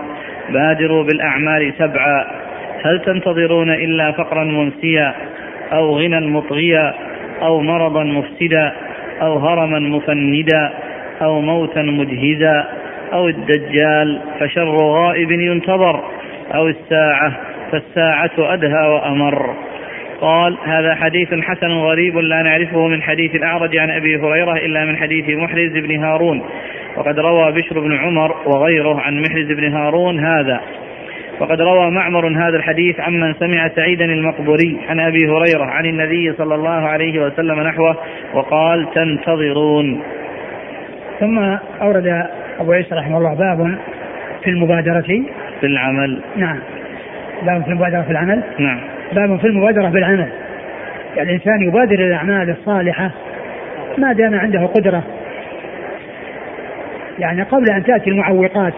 بادروا بالأعمال سبعا هل تنتظرون إلا فقرا منسيا أو غنى مطغيا أو مرضا مفسدا أو هرما مفندا أو موتا مجهزا؟ أو الدجال فشر غائب ينتظر أو الساعة فالساعة أدهى وأمر. قال هذا حديث حسن غريب لا نعرفه من حديث الأعرج عن أبي هريرة إلا من حديث محرز بن هارون. وقد روى بشر بن عمر وغيره عن محرز بن هارون هذا. وقد روى معمر هذا الحديث عمن سمع سعيدا المقبوري عن أبي هريرة عن النبي صلى الله عليه وسلم نحوه وقال تنتظرون. ثم أورد أبو عيسى رحمه الله باب في المبادرة. في العمل. نعم. باب في المبادرة في العمل. نعم. باب في المبادرة بالعمل يعني الإنسان يبادر إلى الأعمال الصالحة ما دام عنده قدرة. يعني قبل أن تأتي المعوقات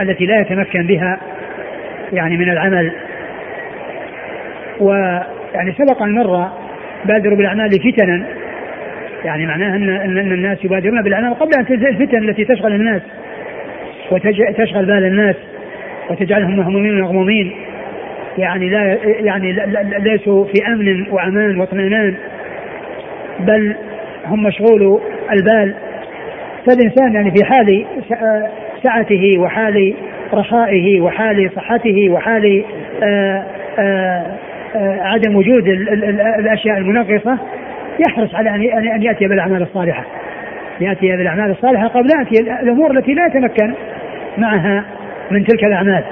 التي لا يتمكن بها يعني من العمل. ويعني سبق أن مر بادروا بالأعمال فتنا. يعني معناه أن, أن الناس يبادرون بالأعمال قبل أن تنزل الفتن التي تشغل الناس وتشغل بال الناس وتجعلهم مهمومين مغمومين. يعني لا يعني ليسوا في أمن وأمان واطمئنان بل هم مشغول البال. فالإنسان يعني في حال سعته وحال رخائه وحال صحته وحال آآ آآ عدم وجود الأشياء المنغصة يحرص على ان ان يأتي بالأعمال الصالحة. يأتي بالأعمال الصالحة قبل أن ياتي الأمور التي لا يتمكن معها من تلك الأعمال.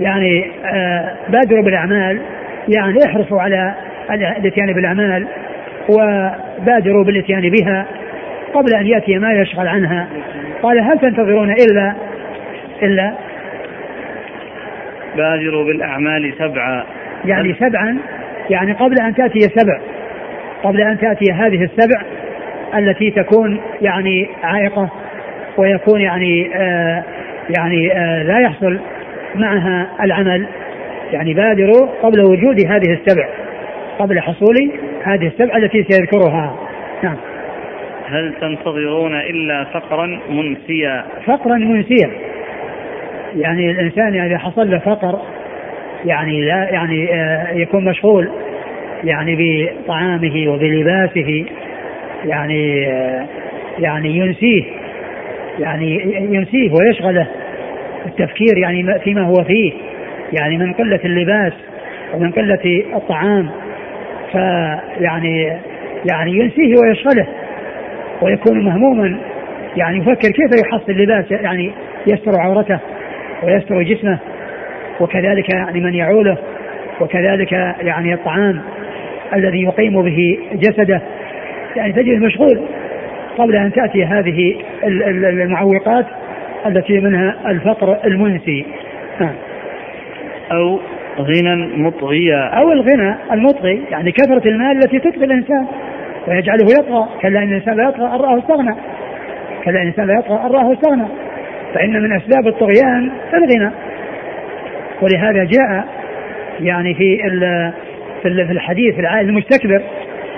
يعني آه، بادروا بالأعمال يعني احرصوا على الاتيان بالأعمال وبادروا بالاتيان بها قبل أن يأتي ما يشغل عنها قال هل تنتظرون الا إلا بادروا بالأعمال سبعا يعني سبعا يعني قبل أن تأتي سبع قبل أن تأتي هذه السبع التي تكون يعني عائقة ويكون يعني آه يعني آه لا يحصل معها العمل. يعني بادروا قبل وجود هذه السبع قبل حصول هذه السبع التي سيذكرها. نعم. هل تنتظرون إلا فقرا منسيا؟ فقرا منسيا. يعني الإنسان إذا حصل له فقر يعني لا يعني آه، يكون مشغول. يعني بطعامه وبلباسه يعني يعني ينسيه يعني ينسيه ويشغله التفكير يعني فيما هو فيه يعني من قلة اللباس ومن قلة الطعام فيعني يعني ينسيه ويشغله ويكون مهموما يعني يفكر كيف يحصل لباس يعني يستر عورته ويستر جسمه وكذلك يعني من يعوله وكذلك يعني الطعام. الذي يقيم به جسده. يعني تجد مشغول قبل أن تأتي هذه المعوقات التي منها الفقر المنسي. نعم أو غنى مطغيا أو الغنى المطغي يعني كثرة المال التي تطغي الإنسان ويجعله يطغى كلا إن الإنسان لا يطغى أن رآه استغنى. كلا إن الإنسان لا يطغى أن رآه استغنى. فإن من أسباب الطغيان الغنى. ولهذا جاء يعني في في الحديث العائل المستكبر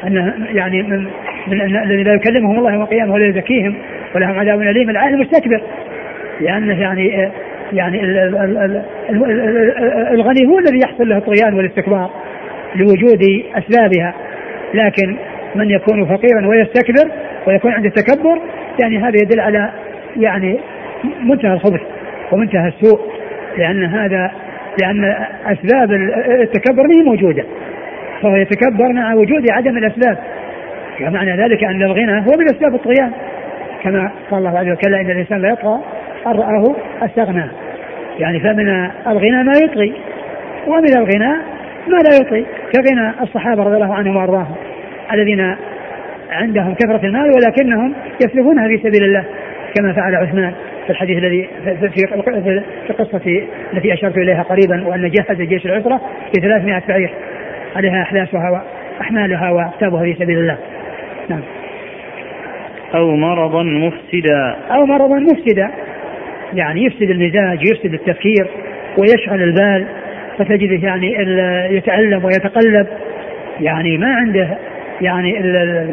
انه يعني من من الذي لا يكلمهم الله يوم القيامة ولا يزكيهم ولهم عذاب أليم العائل المستكبر. لأنه يعني يعني الغني هو الذي يحصل له الطغيان والاستكبار لوجود أسبابها. لكن من يكون فقيرا ويستكبر ويكون عنده تكبر يعني هذا يدل على يعني منتهى الخبث ومنتهى السوء لأن هذا لأن أسباب التكبر هي موجودة. فهو يتكبر مع وجود عدم الأسباب. ومعنى ذلك أن الغنى هو من أسباب الطغيان. كما قال الله عز وجل إن الإنسان لا يطغى أن رآه أستغنى. يعني فمن الغنى ما يطغي ومن الغنى ما لا يطغي. كغنى الصحابة رضي الله عنهم وأرضاهم الذين عندهم كثرة المال ولكنهم يسلفونها في سبيل الله كما فعل عثمان في الحديث الذي في في قصة التي أشرت إليها قريبا وأن جهز جيش العسرة في 300 بعير. عليها أحلاسها وأحمالها وأكتابها في سبيل الله. نعم. أو مرضا مفسدا. أو مرضا مفسدا. يعني يفسد المزاج يفسد التفكير ويشغل البال فتجده يعني يتألم ويتقلب. يعني ما عنده يعني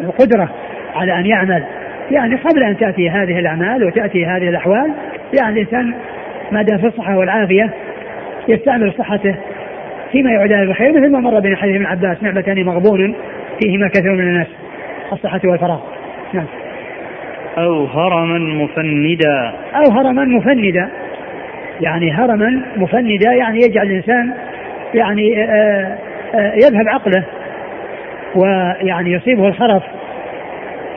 القدرة على أن يعمل. يعني قبل أن تأتي هذه الأعمال وتأتي هذه الأحوال يعني الإنسان ما دام في الصحة والعافية يستعمل صحته فيما يعود بالخير مثل ما مر بين حديث ابن عباس نعمتان مغبون فيهما كثير من الناس الصحة والفراغ. نعم. أو هرما مفندا. أو هرما مفندا. يعني هرما مفندا يعني يجعل الإنسان يعني آآ آه، آآ آه، يذهب عقله ويعني يصيبه الخرف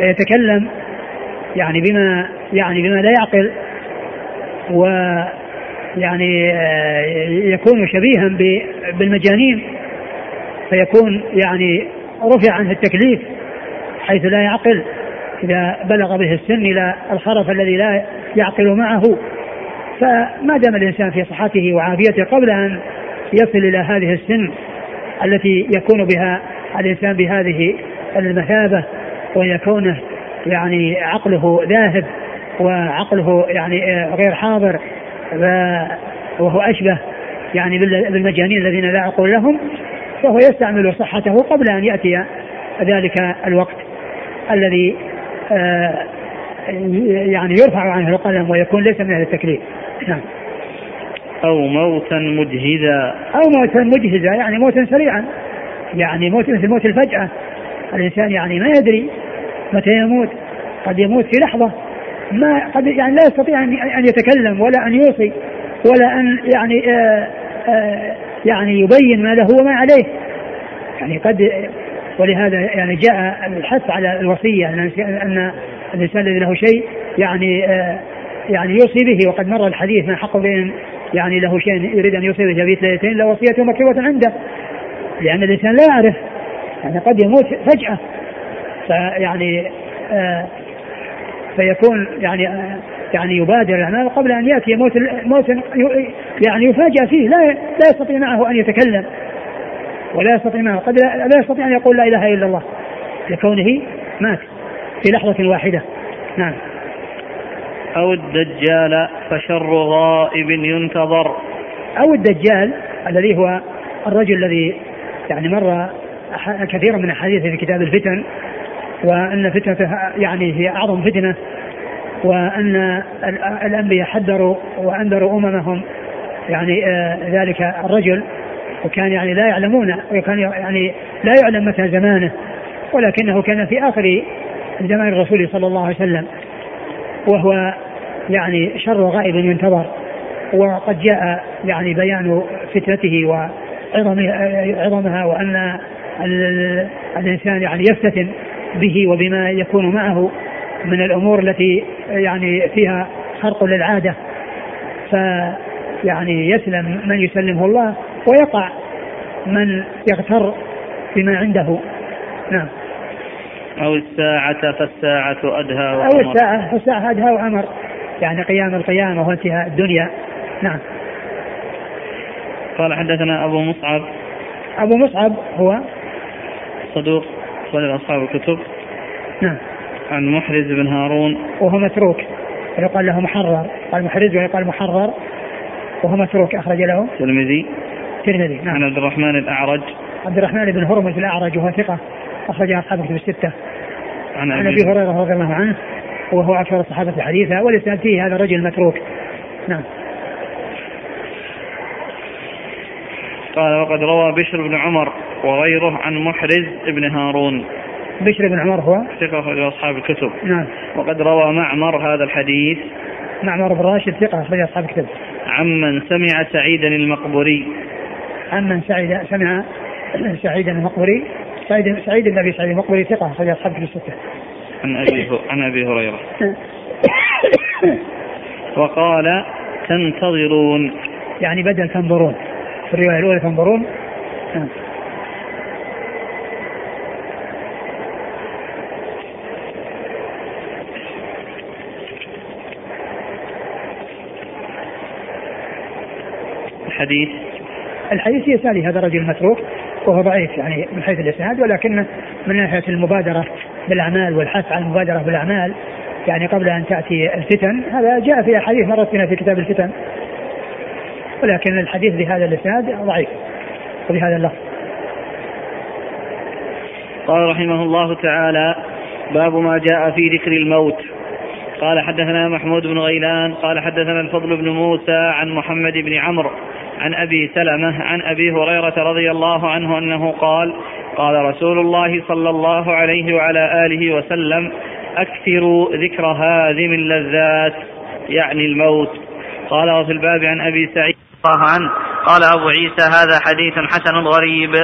يتكلم يعني بما يعني بما لا يعقل و يعني آه، يكون شبيها بالمجانين فيكون يعني رفع عنه التكليف حيث لا يعقل. إذا بلغ به السن إلى الخرف الذي لا يعقل معه فما دام الإنسان في صحته وعافيته قبل أن يصل إلى هذه السن التي يكون بها الإنسان بهذه المثابة ويكونه يعني عقله ذاهب وعقله يعني غير حاضر وهو أشبه يعني بالمجانين الذين لا عقول لهم فهو يستعمل صحته قبل أن يأتي ذلك الوقت الذي آه، يعني يرفع عنه القلم ويكون ليس من أهل التكليف. نعم. أو موتا مجهزا أو موتا مجهزا يعني موتا سريعا يعني موت مثل موت الفجأة. الإنسان يعني ما يدري متى يموت قد يموت في لحظة. ما قد يعني لا يستطيع أن يتكلم ولا أن يوصي ولا أن يعني آآ آه، آآ آه، يعني يبين ما له وما عليه. يعني قد ولهذا يعني جاء الحث على الوصية أن الإنسان الذي له شيء يعني آه، يعني يوصي به وقد مر الحديث ما حق بين يعني له شيء يريد أن يوصي به في ليلتين لوصيته مكتوبة عنده. لأن الإنسان لا يعرف يعني قد يموت فجأة. فيعني فيكون يعني يعني يبادر الأعمال قبل أن يأتي موت موت يعني يفاجأ فيه لا لا يستطيع معه أن يتكلم ولا يستطيع معه قد لا يستطيع أن يقول لا إله إلا الله لكونه مات في لحظة واحدة. نعم. أو الدجال فشر غائب ينتظر. أو الدجال الذي هو الرجل الذي يعني مر كثيرا من الحديث في كتاب الفتن وأن فتنته يعني هي أعظم فتنة وأن الأنبياء حذروا وأنذروا أممهم يعني آه ذلك الرجل وكان يعني لا يعلمون وكان يعني لا يعلم متى زمانه ولكنه كان في آخر زمان الرسول صلى الله عليه وسلم وهو يعني شر غائب ينتظر وقد جاء يعني بيان فتنته وعظمها وأن الإنسان يعني يفتتن به وبما يكون معه من الأمور التي يعني فيها خرق للعادة. فيعني يسلم من يسلمه الله ويقع من يغتر بما عنده. نعم. أو الساعة فالساعة أدهى وأمر. أو الساعة فالساعة أدهى وأمر. يعني قيام القيامة وانتهاء الدنيا. نعم. قال حدثنا أبو مصعب. أبو مصعب هو صدوق. صدر أصحاب الكتب. نعم. عن محرز بن هارون. وهو متروك. يقال له محرر. قال محرز ويقال محرر. وهو متروك أخرج له. الترمذي الترمذي نعم. عن عبد الرحمن الأعرج. عبد الرحمن بن هرمز الأعرج وهو ثقة. أخرج أصحاب الكتب الستة. عن أبي هريرة رضي الله عنه وهو أكثر الصحابة حديثا والإسناد فيه هذا الرجل متروك نعم. قال وقد روى بشر بن عمر وغيره عن محرز بن هارون. بشر بن عمر هو؟ ثقة أخرج أصحاب الكتب. نعم. وقد روى معمر هذا الحديث. معمر بن راشد ثقة أخرج أصحاب الكتب. عمن سمع سعيدا المقبوري. عمن سعيد سمع سعيدا المقبري سعيد سعيد بن ابي سعيد المقبري ثقة أخرج أصحاب كتب الستة. عن أبي عن أبي هريرة. وقال تنتظرون. يعني بدل تنظرون. في الرواية الأولى تنظرون. الحديث؟ الحديث يسالي هذا الرجل المتروك وهو ضعيف يعني من حيث الإسناد ولكن من ناحية المبادرة بالأعمال والحث على المبادرة بالأعمال يعني قبل أن تأتي الفتن هذا جاء في أحاديث مرت بنا في كتاب الفتن. ولكن الحديث بهذا الإسناد ضعيف وبهذا اللفظ. قال رحمه الله تعالى باب ما جاء في ذكر الموت. قال حدثنا محمود بن غيلان قال حدثنا الفضل بن موسى عن محمد بن عمرو عن أبي سلمة عن أبي هريرة رضي الله عنه أنه قال قال رسول الله صلى الله عليه وعلى آله وسلم أكثروا ذكر هذه اللذات يعني الموت. قال وفي الباب عن أبي سعيد الله عنه قال أبو عيسى هذا حديث حسن غريب.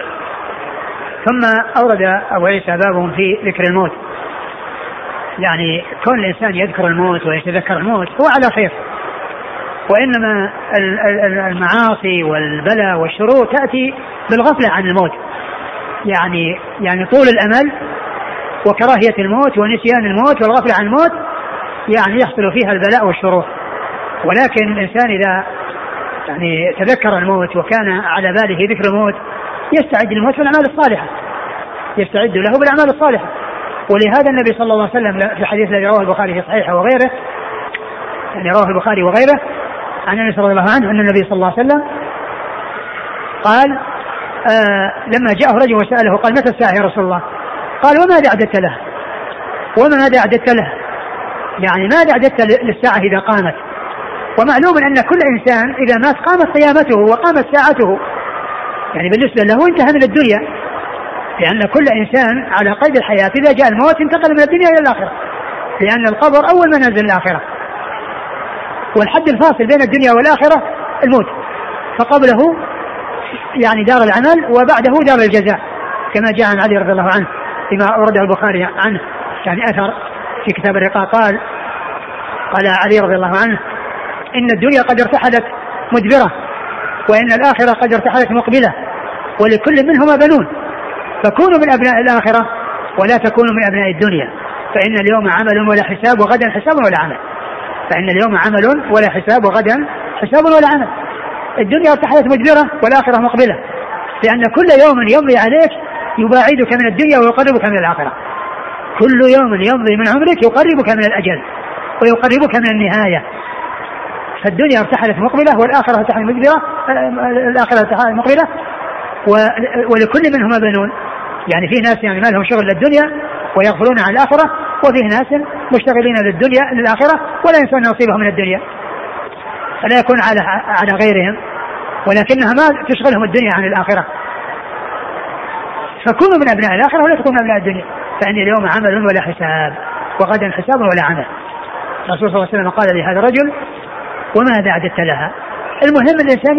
ثم أورد أبو عيسى باب في ذكر الموت. يعني كون الانسان يذكر الموت ويتذكر الموت هو على خير. وإنما المعاصي والبلاء والشرور تأتي بالغفلة عن الموت. يعني يعني طول الأمل وكراهية الموت ونسيان الموت والغفلة عن الموت يعني يحصل فيها البلاء والشرور. ولكن الإنسان إذا يعني تذكر الموت وكان على باله ذكر الموت يستعد للموت بالاعمال الصالحة. يستعد له بالأعمال الصالحة. ولهذا النبي صلى الله عليه وسلم في الحديث الذي رواه البخاري في صحيحه وغيره يعني رواه البخاري وغيره عن انس رضي الله عنه ان النبي صلى الله عليه وسلم قال آه لما جاءه رجل وسأله قال متى الساعة يا رسول الله؟ قال وماذا أعددت له؟ وماذا أعددت له؟ يعني ماذا أعددت للساعة إذا قامت؟ ومعلوم أن كل إنسان إذا مات قامت قيامته وقامت ساعته يعني بالنسبة له انتهى من الدنيا لأن كل إنسان على قيد الحياة إذا جاء الموت انتقل من الدنيا إلى الآخرة لأن القبر أول منازل الآخرة والحد الفاصل بين الدنيا والآخرة الموت. فقبله يعني دار العمل وبعده دار الجزاء كما جاء عن علي رضي الله عنه فيما أورده البخاري عنه يعني أثر في كتاب الرقاق قال قال علي رضي الله عنه إن الدنيا قد ارتحلت مدبرة وإن الآخرة قد ارتحلت مقبلة ولكل منهما بنون. فكونوا من أبناء الآخرة ولا تكونوا من أبناء الدنيا فإن اليوم عمل ولا حساب وغدا حساب ولا عمل. فإن اليوم عمل ولا حساب وغدا حساب ولا عمل. الدنيا ارتحلت مدبرة والآخرة مقبلة. لأن كل يوم يمضي عليك يباعدك من الدنيا ويقربك من الآخرة. كل يوم يمضي من عمرك يقربك من الأجل ويقربك من النهاية. فالدنيا ارتحلت مقبلة والآخرة ارتحلت مدبرة الآخرة ارتحلت مقبلة. ولكل منهما بنون. يعني في ناس يعني ما لهم شغل للدنيا ويغفلون عن الآخرة وفيه ناس مشتغلين للدنيا للآخرة ولا ينسون نصيبهم من الدنيا. فلا يكون على على غيرهم ولكنها ما تشغلهم الدنيا عن الآخرة. فكونوا من أبناء الآخرة ولا تكونوا من أبناء الدنيا. فإن اليوم عمل ولا حساب وغدا حساب ولا عمل. الرسول صلى الله عليه وسلم قال لهذا الرجل وماذا أعددت لها؟ المهم الإنسان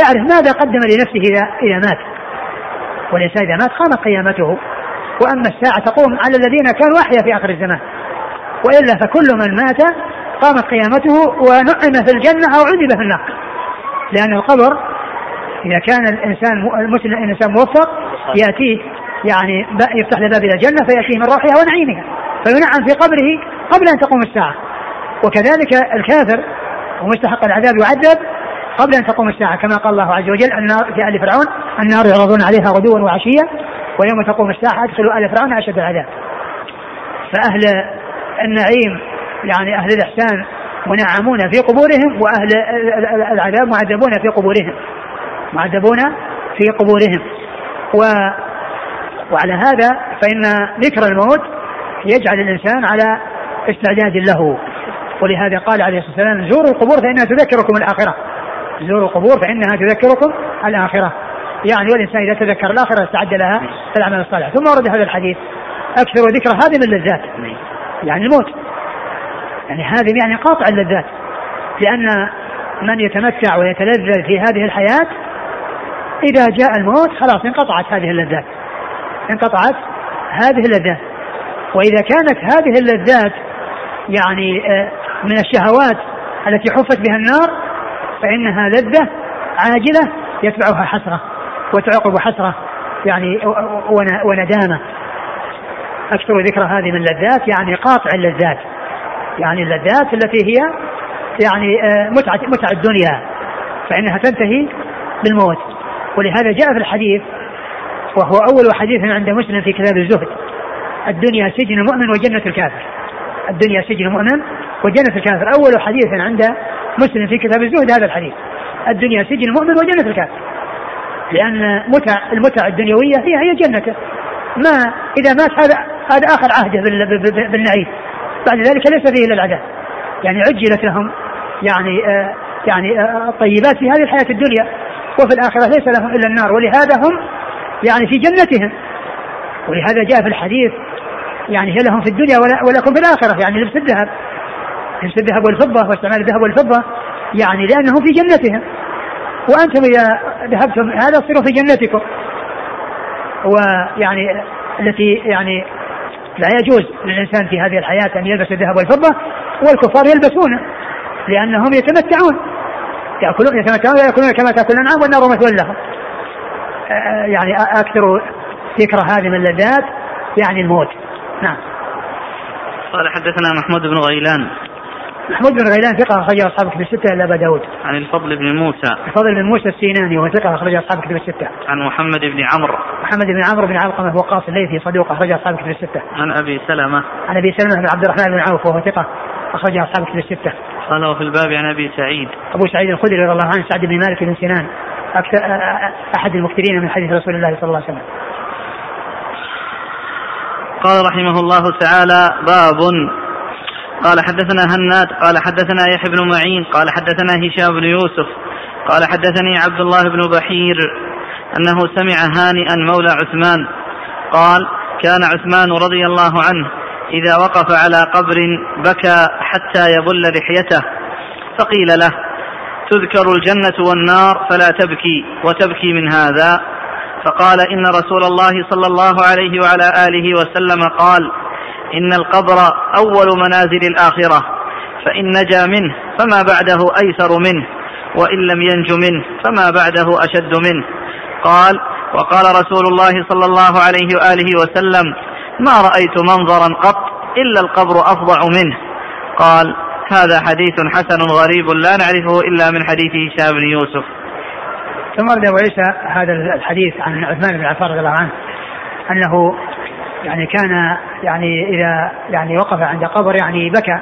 يعرف ماذا قدم لنفسه إذا إذا مات. والإنسان إذا مات قامت قيامته. وأما الساعة تقوم على الذين كانوا أحيا في آخر الزمان. وإلا فكل من مات قامت قيامته ونعم في الجنة أو عذب في النار. لأن القبر إذا كان الإنسان المسلم الإنسان موفق يأتيه يعني يفتح له باب إلى الجنة فيأتيه من روحها ونعيمها فينعم في قبره قبل أن تقوم الساعة. وكذلك الكافر ومستحق العذاب يعذب قبل أن تقوم الساعة. كما قال الله عز وجل النار في آل فرعون النار يعرضون عليها غدوا وعشيا. ويوم تقوم الساعة أدخلوا آل فرعون أشد العذاب. فأهل النعيم يعني أهل الإحسان منعمون في قبورهم وأهل العذاب معذبون في قبورهم. معذبون في قبورهم. و وعلى هذا فإن ذكر الموت يجعل الإنسان على استعداد له. ولهذا قال عليه الصلاة والسلام زوروا القبور فإنها تذكركم الآخرة. زوروا القبور فإنها تذكركم الآخرة. يعني والإنسان إذا تذكر الآخرة استعد لها في العمل الصالح ثم ورد هذا الحديث أكثر ذكر هذه من اللذات. يعني الموت. يعني هذه يعني قاطع اللذات. لأن من يتمتع ويتلذذ في هذه الحياة إذا جاء الموت خلاص انقطعت هذه اللذات. انقطعت هذه اللذات. وإذا كانت هذه اللذات يعني آه، من الشهوات التي حفت بها النار فإنها لذة عاجلة يتبعها حسرة. وتعقب حسرة يعني وندامة. أكثر ذكر هذه من اللذات يعني قاطع اللذات. يعني اللذات التي هي يعني آه، متعة متع الدنيا فإنها تنتهي بالموت. ولهذا جاء في الحديث وهو أول حديث عند مسلم في كتاب الزهد الدنيا سجن المؤمن وجنة الكافر. الدنيا سجن المؤمن وجنة الكافر. أول حديث عند مسلم في كتاب الزهد هذا الحديث. الدنيا سجن المؤمن وجنة الكافر. لأن متع المتع الدنيوية هي هي جنته. ما إذا مات هذا هذا آخر عهده بالنعيم. بعد ذلك ليس فيه إلا العذاب. يعني عجلت لهم يعني آه يعني آه الطيبات في هذه الحياة الدنيا. وفي الآخرة ليس لهم إلا النار. ولهذا هم يعني في جنتهم. ولهذا جاء في الحديث يعني هي لهم في الدنيا ولكم في الآخرة. يعني لبس الذهب. لبس الذهب والفضة واستعمال الذهب والفضة. يعني لأنهم في جنتهم. وأنتم إذا ذهبتم هذا تصيروا في جنتكم. ويعني التي يعني لا يجوز للإنسان في هذه الحياة أن يلبس الذهب والفضة والكفار يلبسونه لأنهم يتمتعون. يأكلون يتمتعون ويأكلون كما تأكل الأنعام والنار مثوى لهم. يعني أكثر ذكر هذه من اللذات يعني الموت. نعم. قال حدثنا محمود بن غيلان. محمود بن غيلان ثقة أخرج أصحاب كتب الستة إلا أبا داود. عن الفضل بن موسى. الفضل بن موسى السيناني وهو ثقة أخرج أصحاب كتب الستة. عن محمد بن عمرو. محمد بن عمرو بن علقمة وقاص الليثي صدوق أخرج أصحاب كتب الستة. عن أبي سلمة. عن أبي سلمة بن عبد الرحمن بن عوف وهو ثقة أخرج أصحاب كتب الستة. قال وفي الباب عن أبي سعيد. أبو سعيد الخدري رضي الله عنه سعد بن مالك بن سنان أكثر أحد المكثرين من حديث رسول الله صلى الله عليه وسلم. قال رحمه الله تعالى باب قال حدثنا هناد قال حدثنا يحيى بن معين قال حدثنا هشام بن يوسف قال حدثني عبد الله بن بحير أنه سمع هانئا مولى عثمان قال كان عثمان رضي الله عنه إذا وقف على قبر بكى حتى يبل لحيته فقيل له تذكر الجنة والنار فلا تبكي وتبكي من هذا. فقال إن رسول الله صلى الله عليه وعلى آله وسلم قال إن القبر أول منازل الآخرة فإن نجا منه فما بعده أيسر منه وإن لم ينج منه فما بعده أشد منه. قال وقال رسول الله صلى الله عليه وآله وسلم ما رأيت منظرا قط إلا القبر أفظع منه. قال هذا حديث حسن غريب لا نعرفه إلا من حديث هشام بن يوسف. ثم ورد أبو عيسى هذا الحديث عن عثمان بن عفان رضي الله عنه أنه يعني كان يعني إذا يعني وقف عند قبر يعني بكى.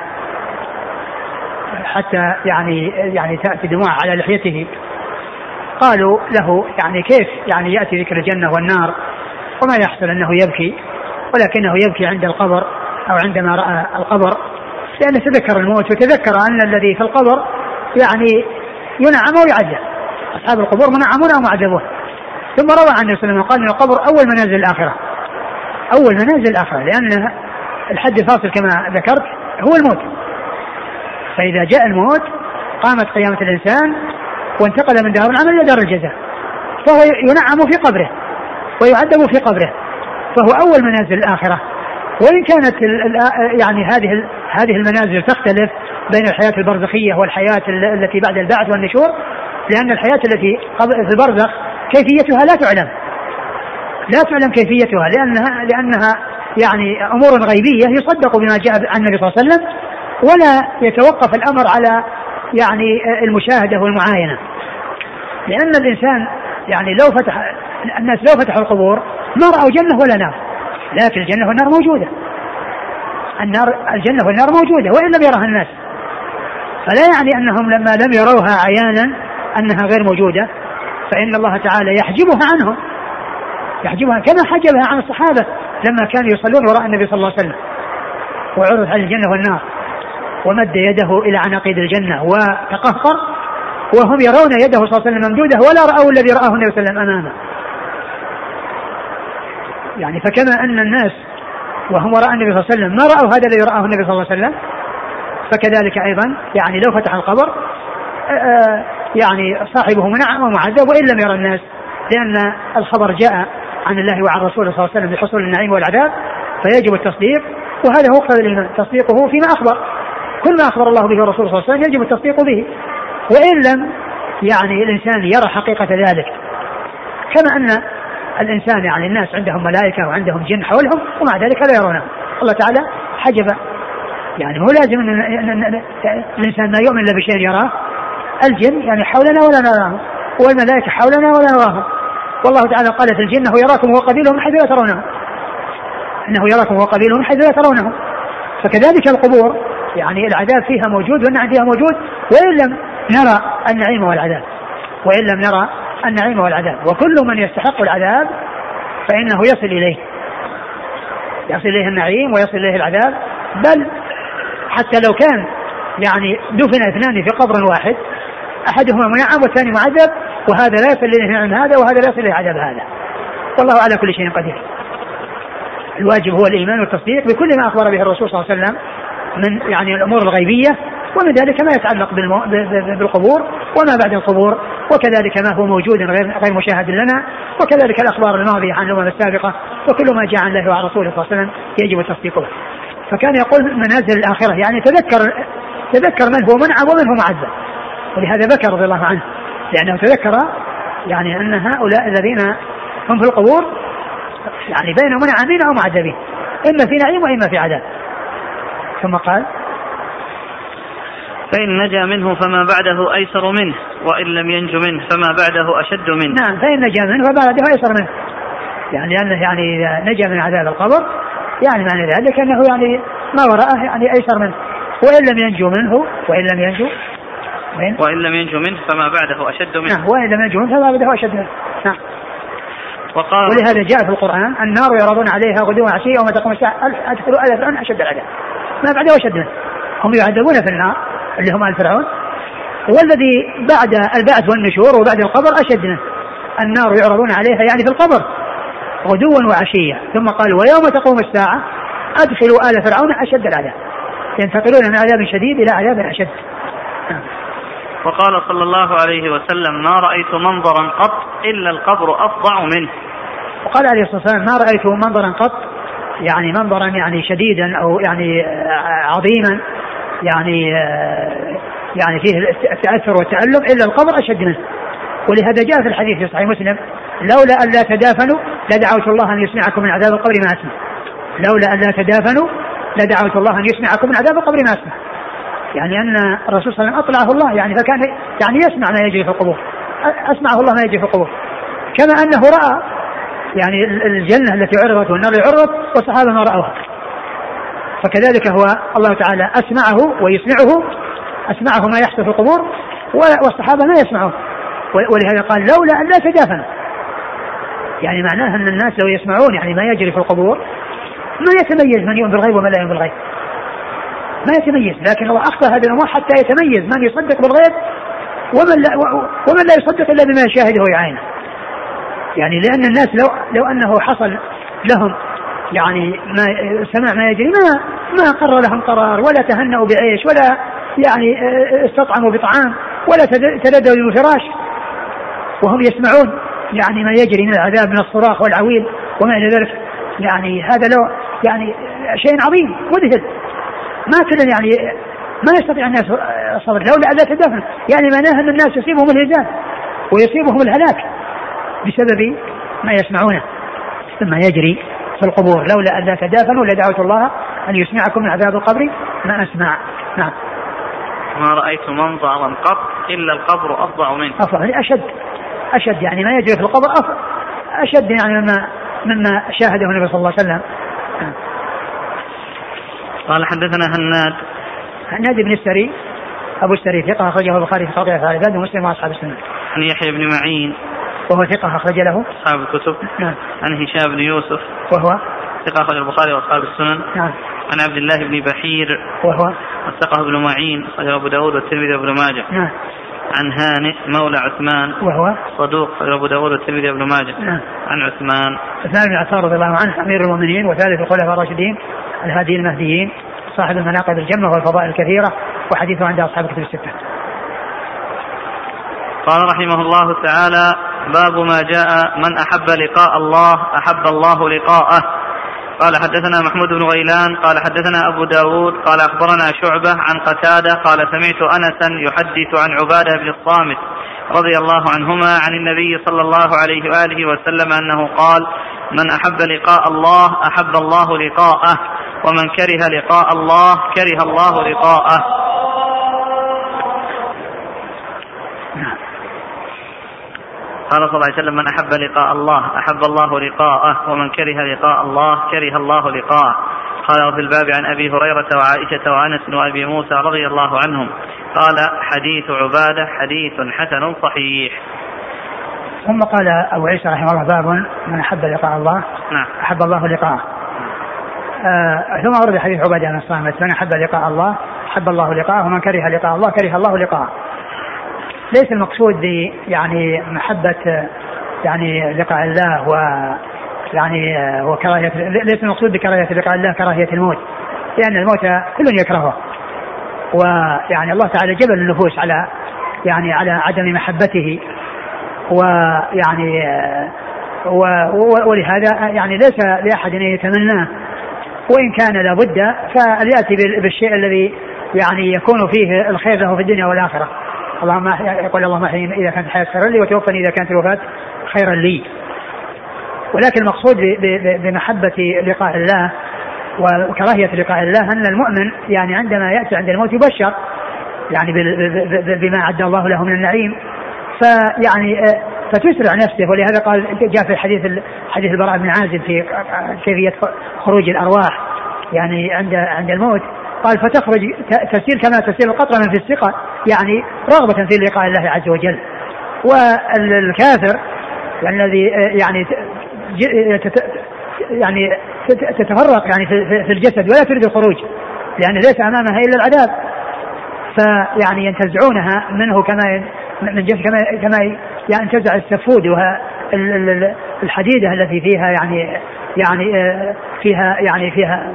حتى يعني يعني تأتي دموع على لحيته. قالوا له يعني كيف يعني يأتي ذكر الجنة والنار؟ وما يحصل أنه يبكي ولكنه يبكي عند القبر أو عندما رأى القبر لأنه تذكر الموت وتذكر أن الذي في القبر يعني ينعم ويعذب أصحاب القبور منعمون أو معذبون ثم روى عن النبي صلى الله عليه وسلم قال إن القبر أول منازل الآخرة. أول منازل الاخره لأن الحد الفاصل كما ذكرت هو الموت. فإذا جاء الموت قامت قيامة الإنسان وانتقل من دار العمل إلى دار الجزاء. فهو ينعم في قبره ويعذب في قبره. فهو أول منازل الآخرة. وإن كانت يعني هذه هذه المنازل تختلف بين الحياة البرزخية والحياة التي بعد البعث والنشور لأن الحياة التي في البرزخ كيفيتها لا تعلم. لا تعلم كيفيتها لأنها لأنها يعني أمور غيبية يصدق بما جاء عن النبي صلى الله عليه وسلم ولا يتوقف الأمر على يعني المشاهدة والمعاينة. لأن الإنسان يعني لو فتح الناس لو فتحوا القبور ما رأوا جنة ولا نار لكن الجنة والنار موجودة. النار الجنة والنار موجودة وإن لم يرها الناس. فلا يعني أنهم لما لم يروها عيانا أنها غير موجودة فإن الله تعالى يحجبها عنهم. يحجبها كما حجبها عن الصحابة لما كانوا يصلون وراء النبي صلى الله عليه وسلم. وعرض على الجنة والنار. ومد يده إلى عناقيد الجنة وتقهقر. وهم يرون يده صلى الله عليه وسلم ممدودة ولا رأوا الذي رآه النبي صلى الله عليه وسلم أمامه. يعني فكما أن الناس وهم وراء النبي صلى الله عليه وسلم ما رأوا هذا الذي رآه النبي صلى الله عليه وسلم. فكذلك أيضا يعني لو فتح القبر يعني صاحبه منعم ومعذب وإن لم يرى الناس لأن الخبر جاء عن الله وعن رسوله صلى الله عليه وسلم بحصول النعيم والعذاب فيجب التصديق وهذا هو مقتضى تصديقه فيما أخبر. كل ما أخبر الله به الرسول صلى الله عليه وسلم يجب التصديق به. وإن لم يعني الإنسان يرى حقيقة ذلك كما أن الإنسان يعني الناس عندهم ملائكة وعندهم جن حولهم ومع ذلك لا يرونه. الله تعالى حجب يعني مو لازم ان الإنسان ما يؤمن إلا بشيء يراه. الجن يعني حولنا ولا نراه. والملائكة حولنا ولا نراهم. والله تعالى قال في الجنة يراكم هو قبيله من حيث لا ترونه إنه يراكم هو قبيله من حيث لا ترونه فكذلك القبور يعني العذاب فيها موجود والنعيم فيها موجود وإن لم نرى النعيم والعذاب. وإن لم نرى النعيم والعذاب. وكل من يستحق العذاب فإنه يصل إليه. يصل إليه النعيم ويصل إليه العذاب. بل حتى لو كان يعني دفن اثنان في قبر واحد أحدهما منعم والثاني معذب وهذا لا اليه نعم هذا وهذا لا اليه عذاب هذا. والله على كل شيء قدير. الواجب هو الإيمان والتصديق بكل ما أخبر به الرسول صلى الله عليه وسلم من يعني الأمور الغيبية ومن ذلك ما يتعلق بالمو... بالقبور وما بعد القبور وكذلك ما هو موجود غير غير مشاهد لنا وكذلك الأخبار الماضية عن الأمم السابقة وكل ما جاء عن الله وعن رسوله صلى الله عليه وسلم يجب التصديق به. فكان يقول منازل الآخرة يعني تذكر تذكر من هو منعم ومن هو معذب. ولهذا بكى رضي الله عنه. لأنه تذكر يعني أن هؤلاء الذين هم في القبور يعني بين منعمين أو معذبين إما في نعيم وإما في عذاب. ثم قال فإن نجا منه فما بعده أيسر منه وإن لم ينج منه فما بعده أشد منه. نعم فإن نجا منه فما بعده أيسر منه. يعني لأنه يعني إذا نجا من عذاب القبر يعني معنى ذلك أنه يعني ما وراءه يعني أيسر منه. وإن لم ينجو منه وإن لم ينجو وإن, وإن لم ينجو منه فما بعده أشد منه. نعم وإن لم ينجو منه فما بعده أشد منه. نعم. وقال ولهذا جاء في القرآن النار يعرضون عليها غدوا وعشيا وما تقوم الساعة أدخلوا آل فرعون أشد العذاب. ما بعده أشد منه. هم يعذبون في النار اللي هم آل فرعون. والذي بعد البعث والنشور وبعد القبر أشد منه. النار يعرضون عليها يعني في القبر. غدوا وعشيا ثم قال ويوم تقوم الساعة أدخلوا آل فرعون أشد العذاب. ينتقلون من عذاب شديد إلى عذاب أشد. نعم. وقال صلى الله عليه وسلم ما رأيت منظرا قط إلا القبر أفظع منه. وقال عليه الصلاة والسلام ما رأيت منظرا قط؟ يعني منظرا يعني شديدا أو يعني آه، عظيما يعني آه، يعني فيه التأثر والتألم إلا القبر أشد منه. ولهذا جاء في الحديث في صحيح مسلم لولا أن لا تدافنوا لدعوت الله أن يسمعكم من عذاب القبر ما أسمع. لولا أن لا تدافنوا لدعوت الله أن يسمعكم من عذاب القبر ما أسمع. يعني أن الرسول صلى الله عليه وسلم أطلعه الله يعني فكان يعني يسمع ما يجري في القبور. أسمعه الله ما يجري في القبور. كما أنه رأى يعني الجنة التي عرضت والنار التي عرضت والصحابة ما رأوها. فكذلك هو الله تعالى أسمعه ويسمعه أسمعه ما يحدث في القبور والصحابة ما يسمعون. ولهذا قال لولا أن لا تدافنوا يعني معناه أن الناس لو يسمعون يعني ما يجري في القبور ما يتميز من يؤمن بالغيب ومن لا يؤمن بالغيب. ما يتميز لكن الله اخفى هذه الأمور حتى يتميز من يصدق بالغيب ومن لا ومن لا يصدق إلا بما يشاهده ويعاينه. يعني لأن الناس لو لو أنه حصل لهم يعني ما سمع ما يجري ما ما قرر لهم قرار ولا تهنأوا بعيش ولا يعني آه، استطعموا بطعام ولا تلذذوا بفراش وهم يسمعون يعني ما يجري من العذاب من الصراخ والعويل وما إلى ذلك. يعني هذا لو يعني شيء عظيم مذهل. ما كل يعني ما يستطيع الناس الصبر لولا الا تدافن يعني معناها ان الناس يصيبهم الهزال ويصيبهم الهلاك بسبب ما يسمعونه. ثم يجري في القبور. لولا الا تدافنوا لدعوت الله أن يسمعكم من عذاب القبر ما أسمع. نعم. ما رأيت منظرا قط إلا القبر أفظع منه. أفظع. يعني أشد. أشد يعني ما يجري في القبر أشد يعني مما مما شاهده النبي صلى الله عليه وسلم. قال حدثنا هناد. هناد بن السري. أبو السري ثقة أخرجه البخاري في قضيه العباد ومسلم وأصحاب السنة. عن يحيى بن معين. وهو ثقة أخرج له. أصحاب الكتب. نعم. عن هشام بن يوسف. وهو؟ ثقة اخرج البخاري وأصحاب السنن. نعم. عن عبد الله بن بحير. وهو؟ وثقه ابن معين. أخرجه أبو داود والترمذي وابن ماجه. نعم. عن هانئ مولى عثمان. وهو؟ صدوق. أبو داود والترمذي بن ماجه. نعم. عن عثمان. عثمان بن عفان رضي الله عنه أمير المؤمنين وثالث الخلفاء الراشدين. الهاديين المهديين صاحب المناقب الجمة والفضائل الكثيرة وحديثه عند أصحاب الكتب الستة. قال رحمه الله تعالى باب ما جاء من أحب لقاء الله أحب الله لقاءه. قال حدثنا محمود بن غيلان قال حدثنا أبو داود قال أخبرنا شعبة عن قتادة قال سمعت أنسا يحدث عن عبادة بن الصامت رضي الله عنهما عن النبي صلى الله عليه وآله وسلم أنه قال من أحب لقاء الله أحب الله لقاءه. ومن كره لقاء الله كره الله لقاءه. قال صلى الله عليه وسلم من أحب لقاء الله أحب الله لقاءه ومن كره لقاء الله كره الله لقاءه. قال وفي الباب عن أبي هريرة وعائشة وأنس وأبي موسى رضي الله عنهم قال حديث عبادة حديث حسن صحيح. ثم قال أبو عيسى رحمه الله باب من أحب لقاء الله نعم. أحب الله لقاءه. آه ثم ورد حديث عبادة بن الصامت من أحب لقاء الله أحب الله لقاءه ومن كره لقاء الله كره الله لقاءه. ليس المقصود ب يعني محبة يعني لقاء الله و يعني وكراهية ليس المقصود بكراهية لقاء الله كراهية الموت لأن الموت كل يكرهه. ويعني الله تعالى جبل النفوس على يعني على عدم محبته. ويعني ولهذا يعني ليس لأحد أن يتمناه. وإن كان لابد فليأتي بالشيء الذي يعني يكون فيه الخير له في الدنيا والآخرة اللهم يقول اللهم أحيني إذا كانت الحياة خيرا لي وتوفني إذا كانت الوفاة خيرا لي. ولكن المقصود بمحبة لقاء الله وكراهية لقاء الله أن المؤمن يعني عندما يأتي عند الموت يبشر يعني بما أعد الله له من النعيم فيعني فتسرع نفسه. ولهذا قال جاء في حديث حديث البراء بن عازب في كيفية خروج الأرواح يعني عند عند الموت. قال فتخرج تسير كما تسير القطرة من في الثقة. يعني رغبة في لقاء الله عز وجل. والكافر الذي يعني يعني تتفرق يعني في الجسد ولا تريد الخروج لأن ليس أمامها إلا العذاب. فيعني ينتزعونها منه كما من جسد كما كما ينتزع السفود وهي الحديدة التي فيها يعني يعني آه، فيها يعني فيها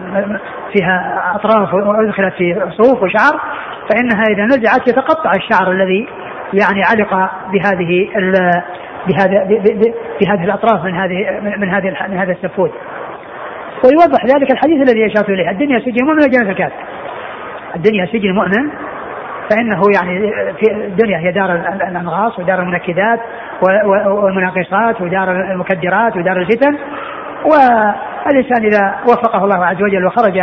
فيها أطراف وأدخلت في صوف وشعر فإنها إذا نزعت يتقطع الشعر الذي يعني علق بهذه بهذا بهذه الأطراف من هذه من هذه من هذا السفود ويوضح ذلك الحديث الذي أشرت إليه. الدنيا سجن مؤمن وجنة الكافر. الدنيا سجن مؤمن فإنه يعني في الدنيا هي دار الأنغاص ودار المنكدات والمناقصات ودار المكدرات ودار الفتن. والإنسان إذا وفقه الله عز وجل وخرج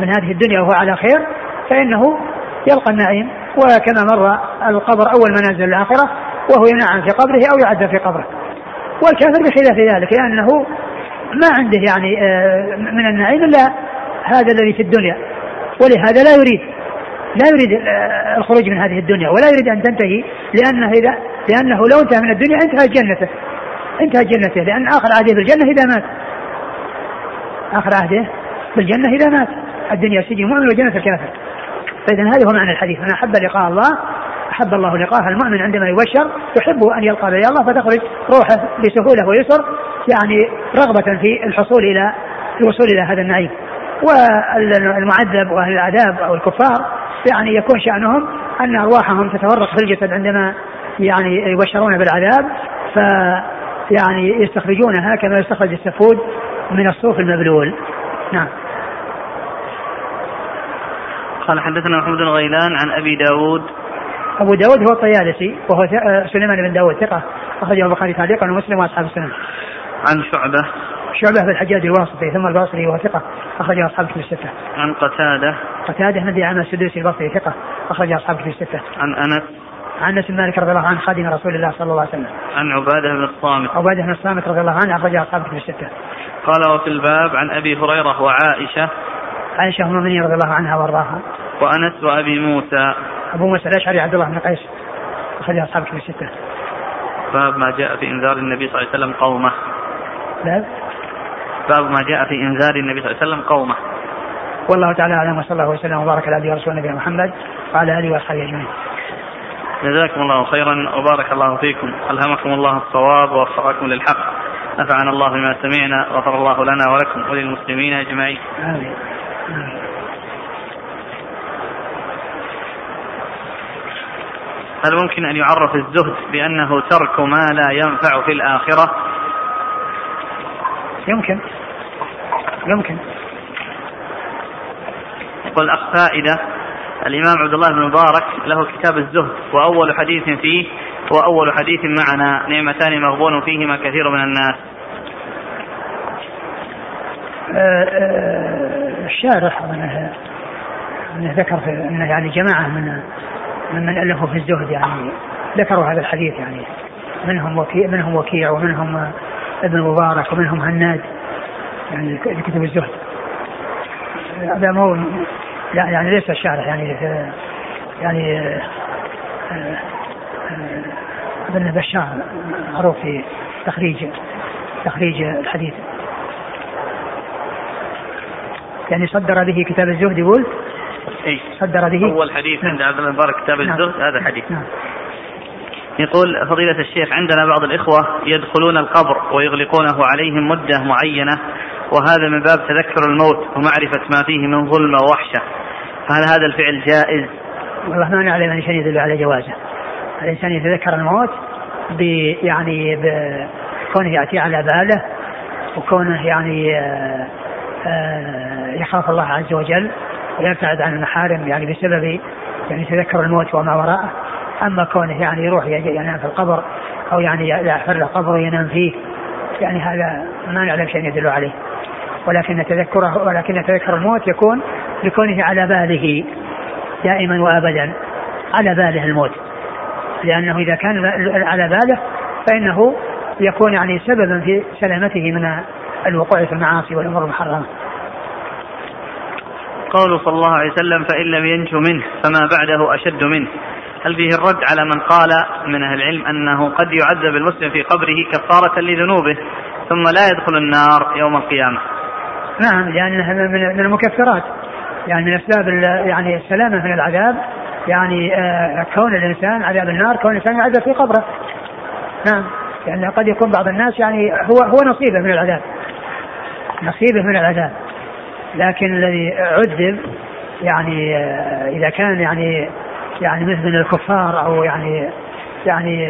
من هذه الدنيا وهو على خير فإنه يلقى النعيم. وكما مر القبر أول منازل الآخرة وهو ينعم في قبره أو يعذب في قبره. والكافر بخلاف ذلك لأنه ما عنده يعني آه، من النعيم إلا هذا الذي في الدنيا. ولهذا لا يريد لا يريد الخروج من هذه الدنيا ولا يريد أن تنتهي لأنه إذا لأنه لو انتهى من الدنيا انتهى جنته. انتهى جنته لأن آخر عهده بالجنة إذا مات. آخر عهده بالجنة إذا مات. الدنيا سجن المؤمن وجنة الكافر. فإذا هذا هو معنى الحديث. من أحب لقاء الله أحب الله لقاءه المؤمن عندما يبشر يحب أن يلقى بي الله فتخرج روحه بسهولة ويسر يعني رغبة في الحصول إلى الوصول إلى هذا النعيم. والمعذب وأهل العذاب أو الكفار يعني يكون شأنهم أن أرواحهم تتفرق في الجسد عندما يعني يبشرون بالعذاب ف يعني يستخرجونها كما يستخرج السفود من الصوف المبلول. نعم. قال حدثنا محمد بن غيلان عن أبي داود. أبو داود هو الطيالسي وهو سليمان بن داود ثقة أخرجه البخاري تعليقا ومسلم وأصحاب السنن. عن شعبة شعبة بن الحجاج الواسطي ثم البصري وهو ثقة أخرج أصحاب كتب الستة. عن قتادة. قتادة نبي عام السدوسي البصري ثقة أخرج أصحاب كتب الستة. عن أنس. عن أنس بن مالك رضي الله عنه خادم رسول الله صلى الله عليه وسلم. عن عبادة بن الصامت. عبادة بن الصامت رضي الله عنه أخرج أصحاب كتب الستة. قال وفي الباب عن أبي هريرة وعائشة. عائشة أم المؤمنين رضي الله عنها وأرضاها. وأنس وأبي موسى. أبو موسى الأشعري عبد الله بن قيس أخرج أصحاب كتب الستة. باب ما جاء في إنذار النبي صلى الله عليه وسلم قومه. باب باب ما جاء في إنذار النبي صلى الله عليه وسلم قومه. والله تعالى أعلم وصلى الله وسلم وبارك على عبده ورسوله نبينا محمد وعلى آله وأصحابه أجمعين. جزاكم الله خيرا وبارك الله فيكم ألهمكم الله الصواب ووفقكم للحق نفعنا الله بما سمعنا غفر الله لنا ولكم وللمسلمين أجمعين آمين. هل ممكن أن يعرف الزهد بأنه ترك ما لا ينفع في الآخرة يمكن. يمكن. يقول الأخ فائدة الإمام عبد الله بن مبارك له كتاب الزهد وأول حديث فيه هو أول حديث معنا نعمتان مغبون فيهما كثير من الناس. آه، آه، الشارح منه ذكر في أنه يعني جماعة من من ألفوا في الزهد يعني ذكروا هذا الحديث يعني منهم وكيع منهم وكيع ومنهم ابن مبارك ومنهم هناد يعني كتب الزهد. هذا مو لا يعني ليس الشارح يعني يعني ابن بشار معروف في تخريج تخريج الحديث. يعني صدر به كتاب الزهد يقول؟ اي صدر به؟ أول حديث عند عبد المبارك كتاب نعم. الزهد هذا حديث. نعم. يقول فضيلة الشيخ عندنا بعض الإخوة يدخلون القبر ويغلقونه عليهم مدة معينة وهذا من باب تذكر الموت ومعرفة ما فيه من ظلم ووحشة. فهل هذا الفعل جائز؟ والله ما نعلم أن شيء يدل على جوازه. الإنسان يتذكر الموت يعني بكونه يأتي على باله وكونه يعني آه، آه، يخاف الله عز وجل ويبتعد عن المحارم يعني بسبب يعني تذكر الموت وما وراءه. أما كونه يعني يروح ينام في القبر أو يعني يحفر له قبر وينام فيه يعني هذا ما نعلم شيء يدل عليه ولكن تذكره ولكن تذكر الموت يكون لكونه على باله دائما وابدا على باله الموت لأنه إذا كان على باله فإنه يكون يعني سببا في سلامته من الوقوع في المعاصي والأمور المحرمة. قوله صلى الله عليه وسلم فإن لم ينجو منه فما بعده أشد منه. هل فيه الرد على من قال من أهل العلم أنه قد يعذب المسلم في قبره كفارة لذنوبه ثم لا يدخل النار يوم القيامة. نعم لانها من المكفرات. يعني من أسباب يعني السلامة من العذاب. يعني آه كون الإنسان عذاب النار كون الإنسان يعذب في قبره. نعم يعني قد يكون بعض الناس يعني هو هو نصيبه من العذاب. نصيبه من العذاب. لكن الذي عذب يعني آه إذا كان يعني يعني مثل من الكفار أو يعني يعني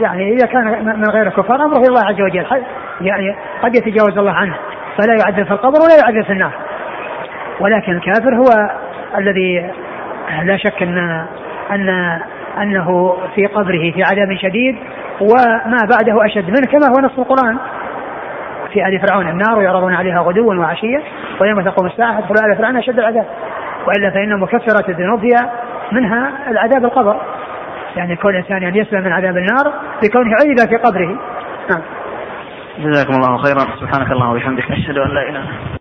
يعني إذا كان من غير الكفار أمره إلى الله عز وجل. يعني قد يتجاوز الله عنه فلا يعذب في القبر ولا يعذب في النار. ولكن الكافر هو الذي لا شك أن أن أنه في قبره في عذاب شديد وما بعده أشد منه كما هو نص القرآن. في آل فرعون النار يعرضون عليها غدوا وعشيا ويوم تقوم الساعة ادخلوا آل فرعون أشد العذاب. وإلا فإن مكفرات الذنوب هي منها العذاب القبر. يعني كون الإنسان يعني يسلم من عذاب النار بكونه عذب في قبره. نعم. جزاكم الله خيرا. سبحانك اللهم وبحمدك. أشهد أن لا إله